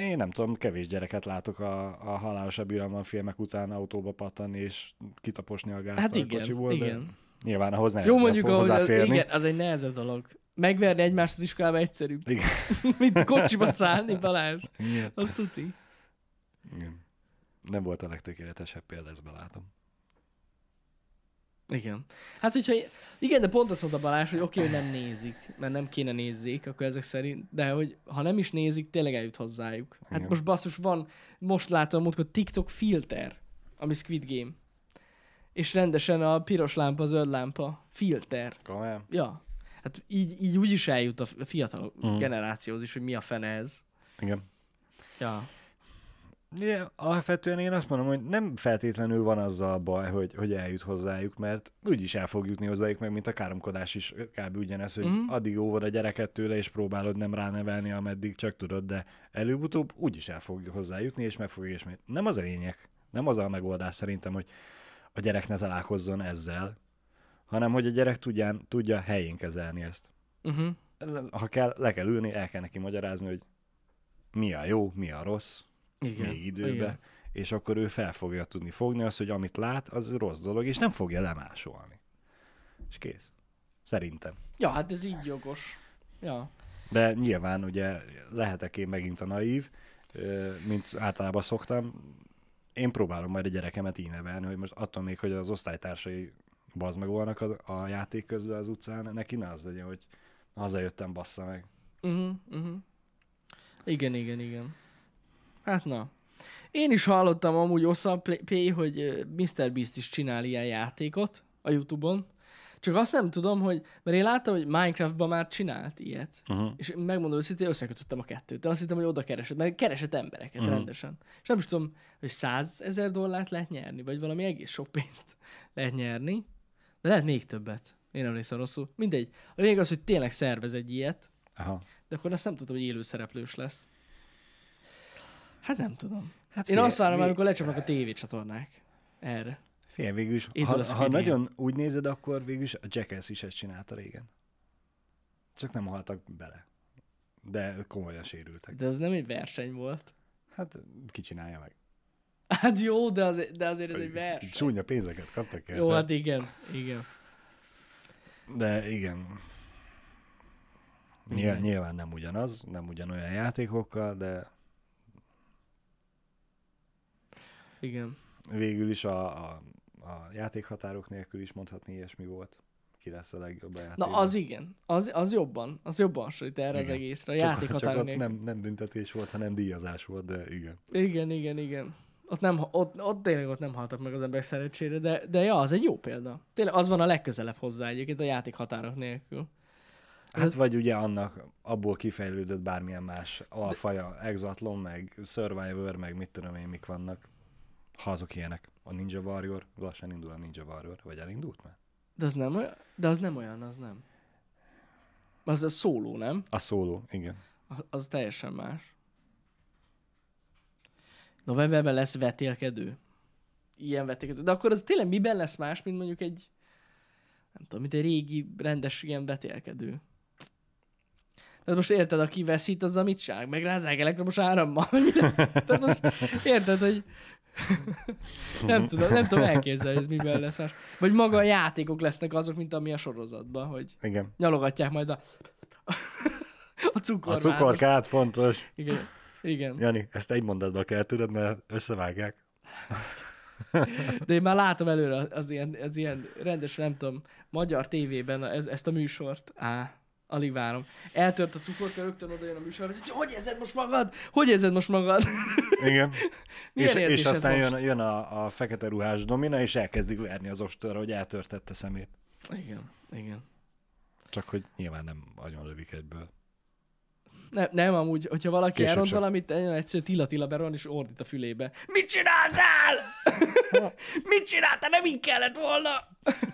Én nem tudom, kevés gyereket látok a, a halálosabb irányban filmek után autóba pattanni és kitaposni a gázt Hát a igen, kocsiból, igen. de nyilván ahhoz nem Jó mondjuk, ahogy az, igen, az egy nehezebb dolog. Megverni egymást az iskolába egyszerűbb, Igen. mint kocsiba szállni, Balázs. Igen. Az tuti. Igen. Nem volt a legtökéletesebb példa, ezt belátom. Igen. Hát, hogyha... Igen, de pont azt mondta Balázs, hogy oké, hogy nem nézik, mert nem kéne nézzék, akkor ezek szerint, de hogy ha nem is nézik, tényleg eljut hozzájuk. Hát Igen. most basszus van, most látom múltkor TikTok filter, ami Squid Game. És rendesen a piros lámpa, zöld lámpa, filter. Komolyan? Ja. Hát így, így úgy is eljut a fiatal Mhm. generációhoz is, hogy mi a fene ez. Igen. Ja. Ja, alapvetően én azt mondom, hogy nem feltétlenül van azzal a baj, hogy, hogy eljut hozzájuk, mert úgyis el fog jutni hozzájuk, meg mint a káromkodás is kb. ugyanez, hogy uh-huh. addig óvod a gyereket tőle, és próbálod nem ránevelni, ameddig csak tudod, de előbb-utóbb úgyis el fog hozzájutni, és meg fogja ismerni. Nem az a lényeg, nem az a megoldás szerintem, hogy a gyerek ne találkozzon ezzel, hanem hogy a gyerek tudján, tudja helyén kezelni ezt. Uh-huh. Ha kell, le kell ülni, el kell neki magyarázni, hogy mi a jó, mi a rossz, Igen. még időbe, Igen. és akkor ő fel fogja tudni fogni azt, hogy amit lát, az rossz dolog, és nem fogja lemásolni. És kész. Szerintem. Ja, hát ez így jogos. Ja. De nyilván ugye lehetek én megint a naív, mint általában szoktam. Én próbálom majd a gyerekemet így nevelni, hogy most attól még, hogy az osztálytársai bazmegolnak a, a játék közben az utcán, neki ne az legyen, hogy hazajöttem, bassza meg. Uh-huh, uh-huh. Igen, igen, igen. Hát na. Én is hallottam amúgy P, hogy Mr. Beast is csinál ilyen játékot a Youtube-on. Csak azt nem tudom, hogy... Mert én láttam, hogy Minecraftban már csinált ilyet. Uh-huh. És megmondom őszintén, összekötöttem a kettőt. Én azt hittem, hogy oda keresett, mert keresett embereket Mhm. rendesen. És nem is tudom, hogy 100 ezer dollárt lehet nyerni, vagy valami egész sok pénzt lehet nyerni. De lehet még többet. Én emlékszem rosszul. Mindegy. A lényeg az, hogy tényleg szervez egy ilyet, Aha. de akkor azt nem tudtam, hogy élő szereplős lesz. Hát nem tudom. Hát Én figyelj, azt várom, vi- amikor lecsapnak a tévécsatornák. Erre. Figyelj, végül is, ha, ha nagyon úgy nézed, akkor végül is a Jackass is ezt csinálta régen. Csak nem haltak bele. De komolyan sérültek. De ez nem egy verseny volt. Hát ki csinálja meg? Hát jó, de, az, de azért ez egy vers. Csúnya pénzeket kaptak el. Jó, hát igen, igen. De igen. Nyilván, nyilván nem ugyanaz, nem ugyanolyan játékokkal, de Igen. végül is a, a, a játékhatárok nélkül is mondhatni ilyesmi volt. Ki lesz a legjobb a Na játékban. az igen, az, az jobban, az jobban hasonlít erre az Igen. egészre, a csak, játék csak ott nélkül. nem, nem büntetés volt, hanem díjazás volt, de igen. Igen, igen, igen. Ott, nem, ott, ott tényleg ott nem haltak meg az emberek szerencsére, de, de ja, az egy jó példa. Tényleg az van a legközelebb hozzá egyébként a játék határok nélkül. Hát vagy ugye annak abból kifejlődött bármilyen más alfaja, Exatlon, meg Survivor, meg mit tudom én, mik vannak. Ha azok ilyenek. A Ninja Warrior, lassan indul a Ninja Warrior, vagy elindult már? De az nem olyan, de az nem olyan, az nem. Az a szóló, nem? A szóló, igen. Az, az teljesen más. Novemberben lesz vetélkedő. Ilyen vetélkedő. De akkor az tényleg miben lesz más, mint mondjuk egy, nem tudom, mint egy régi, rendes ilyen vetélkedő. Tehát most érted, aki veszít, azzal mit csinál? Megrázzák elektromos árammal? Tehát most érted, hogy nem tudom, nem tudom elképzelni, hogy ez miben lesz más. Vagy maga a játékok lesznek azok, mint ami a sorozatban, hogy Igen. nyalogatják majd a, a A cukormázat. cukorkát fontos. Igen. Igen. Jani, ezt egy mondatba kell tudod, mert összevágják. De én már látom előre az ilyen, az ilyen rendes, nem tudom, magyar tévében ez, ezt a műsort. Á, alig várom. Eltört a cukorka, rögtön oda jön a műsor, és hogy érzed most magad? Hogy érzed most magad? Igen. És, és aztán most? jön, jön a, a fekete ruhás domina, és elkezdik verni az ostorra, hogy eltörtette szemét. Igen, igen. Csak hogy nyilván nem agyon lövik egyből. Nem, nem amúgy, hogyha valaki Később elront sem. valamit, nagyon egyszerű Tilla Tilla beron és ordít a fülébe. Mit csináltál? Mit csináltál? Nem így kellett volna.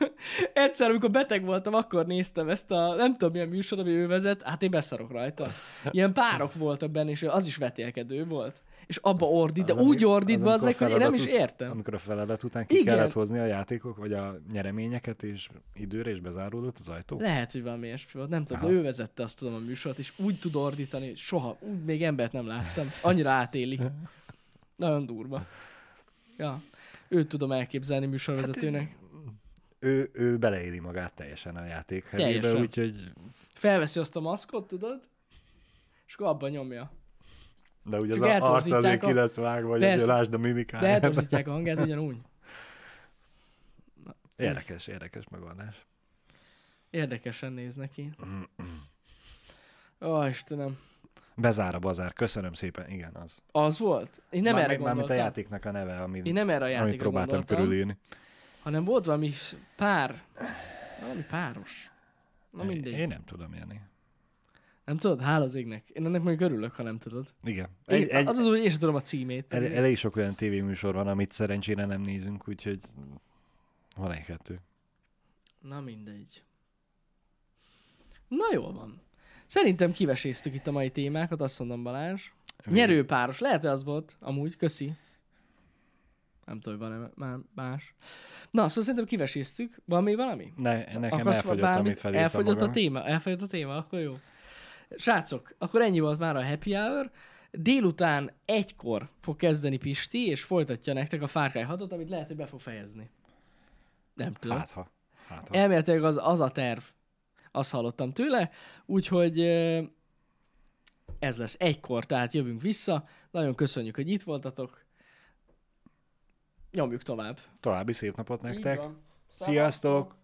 Egyszer, amikor beteg voltam, akkor néztem ezt a, nem tudom milyen műsor, ami ő vezet, hát én beszarok rajta. Ilyen párok voltak benne, és az is vetélkedő volt. És abba ordít, de Az, úgy ordít, az, az amikor hogy én nem is értem. Amikor a feladat után ki Igen. kellett hozni a játékok, vagy a nyereményeket, és időre is bezáródott az ajtó. Lehet, hogy valami ilyesmi volt. Nem tudom, Aha. ő vezette azt tudom a műsort, és úgy tud ordítani, soha, úgy még embert nem láttam. Annyira átéli. Nagyon durva. Ja. Őt tudom elképzelni műsorvezetőnek. Ő, ő beleéli magát teljesen a játék Teljesen. úgyhogy Felveszi azt a maszkot, tudod? És akkor abban nyomja. De ugye Csak az arc azért a- ki lesz vágva, hogy azért lásd a De mimikáját. eltorzítják a hangját ugyanúgy. Érdekes, érdekes megoldás. Érdekesen néz neki. Ó, Istenem. Bezár a bazár, köszönöm szépen, igen, az. Az volt? Én nem Mármi- erre Mármint a gondoltam. játéknak a neve, amit, Én nem erre a amit próbáltam gondoltam, körülírni. hanem volt valami pár, valami páros. Na Én- mindegy. Én nem tudom, Jani. Nem tudod? Hála az égnek. Én ennek mondjuk örülök, ha nem tudod. Igen. Egy, Egy, egy, az az, hogy én sem tudom a címét. el, elég sok olyan tévéműsor van, amit szerencsére nem nézünk, úgyhogy van egy-kettő. Na mindegy. Na jól van. Szerintem kiveséztük itt a mai témákat, azt mondom Balázs. Nyerőpáros. Lehet, hogy az volt. Amúgy, köszi. Nem tudom, hogy van-e már más. Na, szóval szerintem kiveséztük. Van még valami? Ne, nekem Akarsz elfogyott, bármit? amit felírtam Elfogyott magam. a téma? Elfogyott a téma? Akkor jó. Srácok, akkor ennyi volt már a happy hour. Délután egykor fog kezdeni Pisti, és folytatja nektek a Far Cry 6 amit lehet, hogy be fog fejezni. Nem tudom. Hát ha. Hát ha. Elméletileg az, az a terv. Azt hallottam tőle. Úgyhogy ez lesz egykor, tehát jövünk vissza. Nagyon köszönjük, hogy itt voltatok. Nyomjuk tovább. További szép napot nektek. Sziasztok!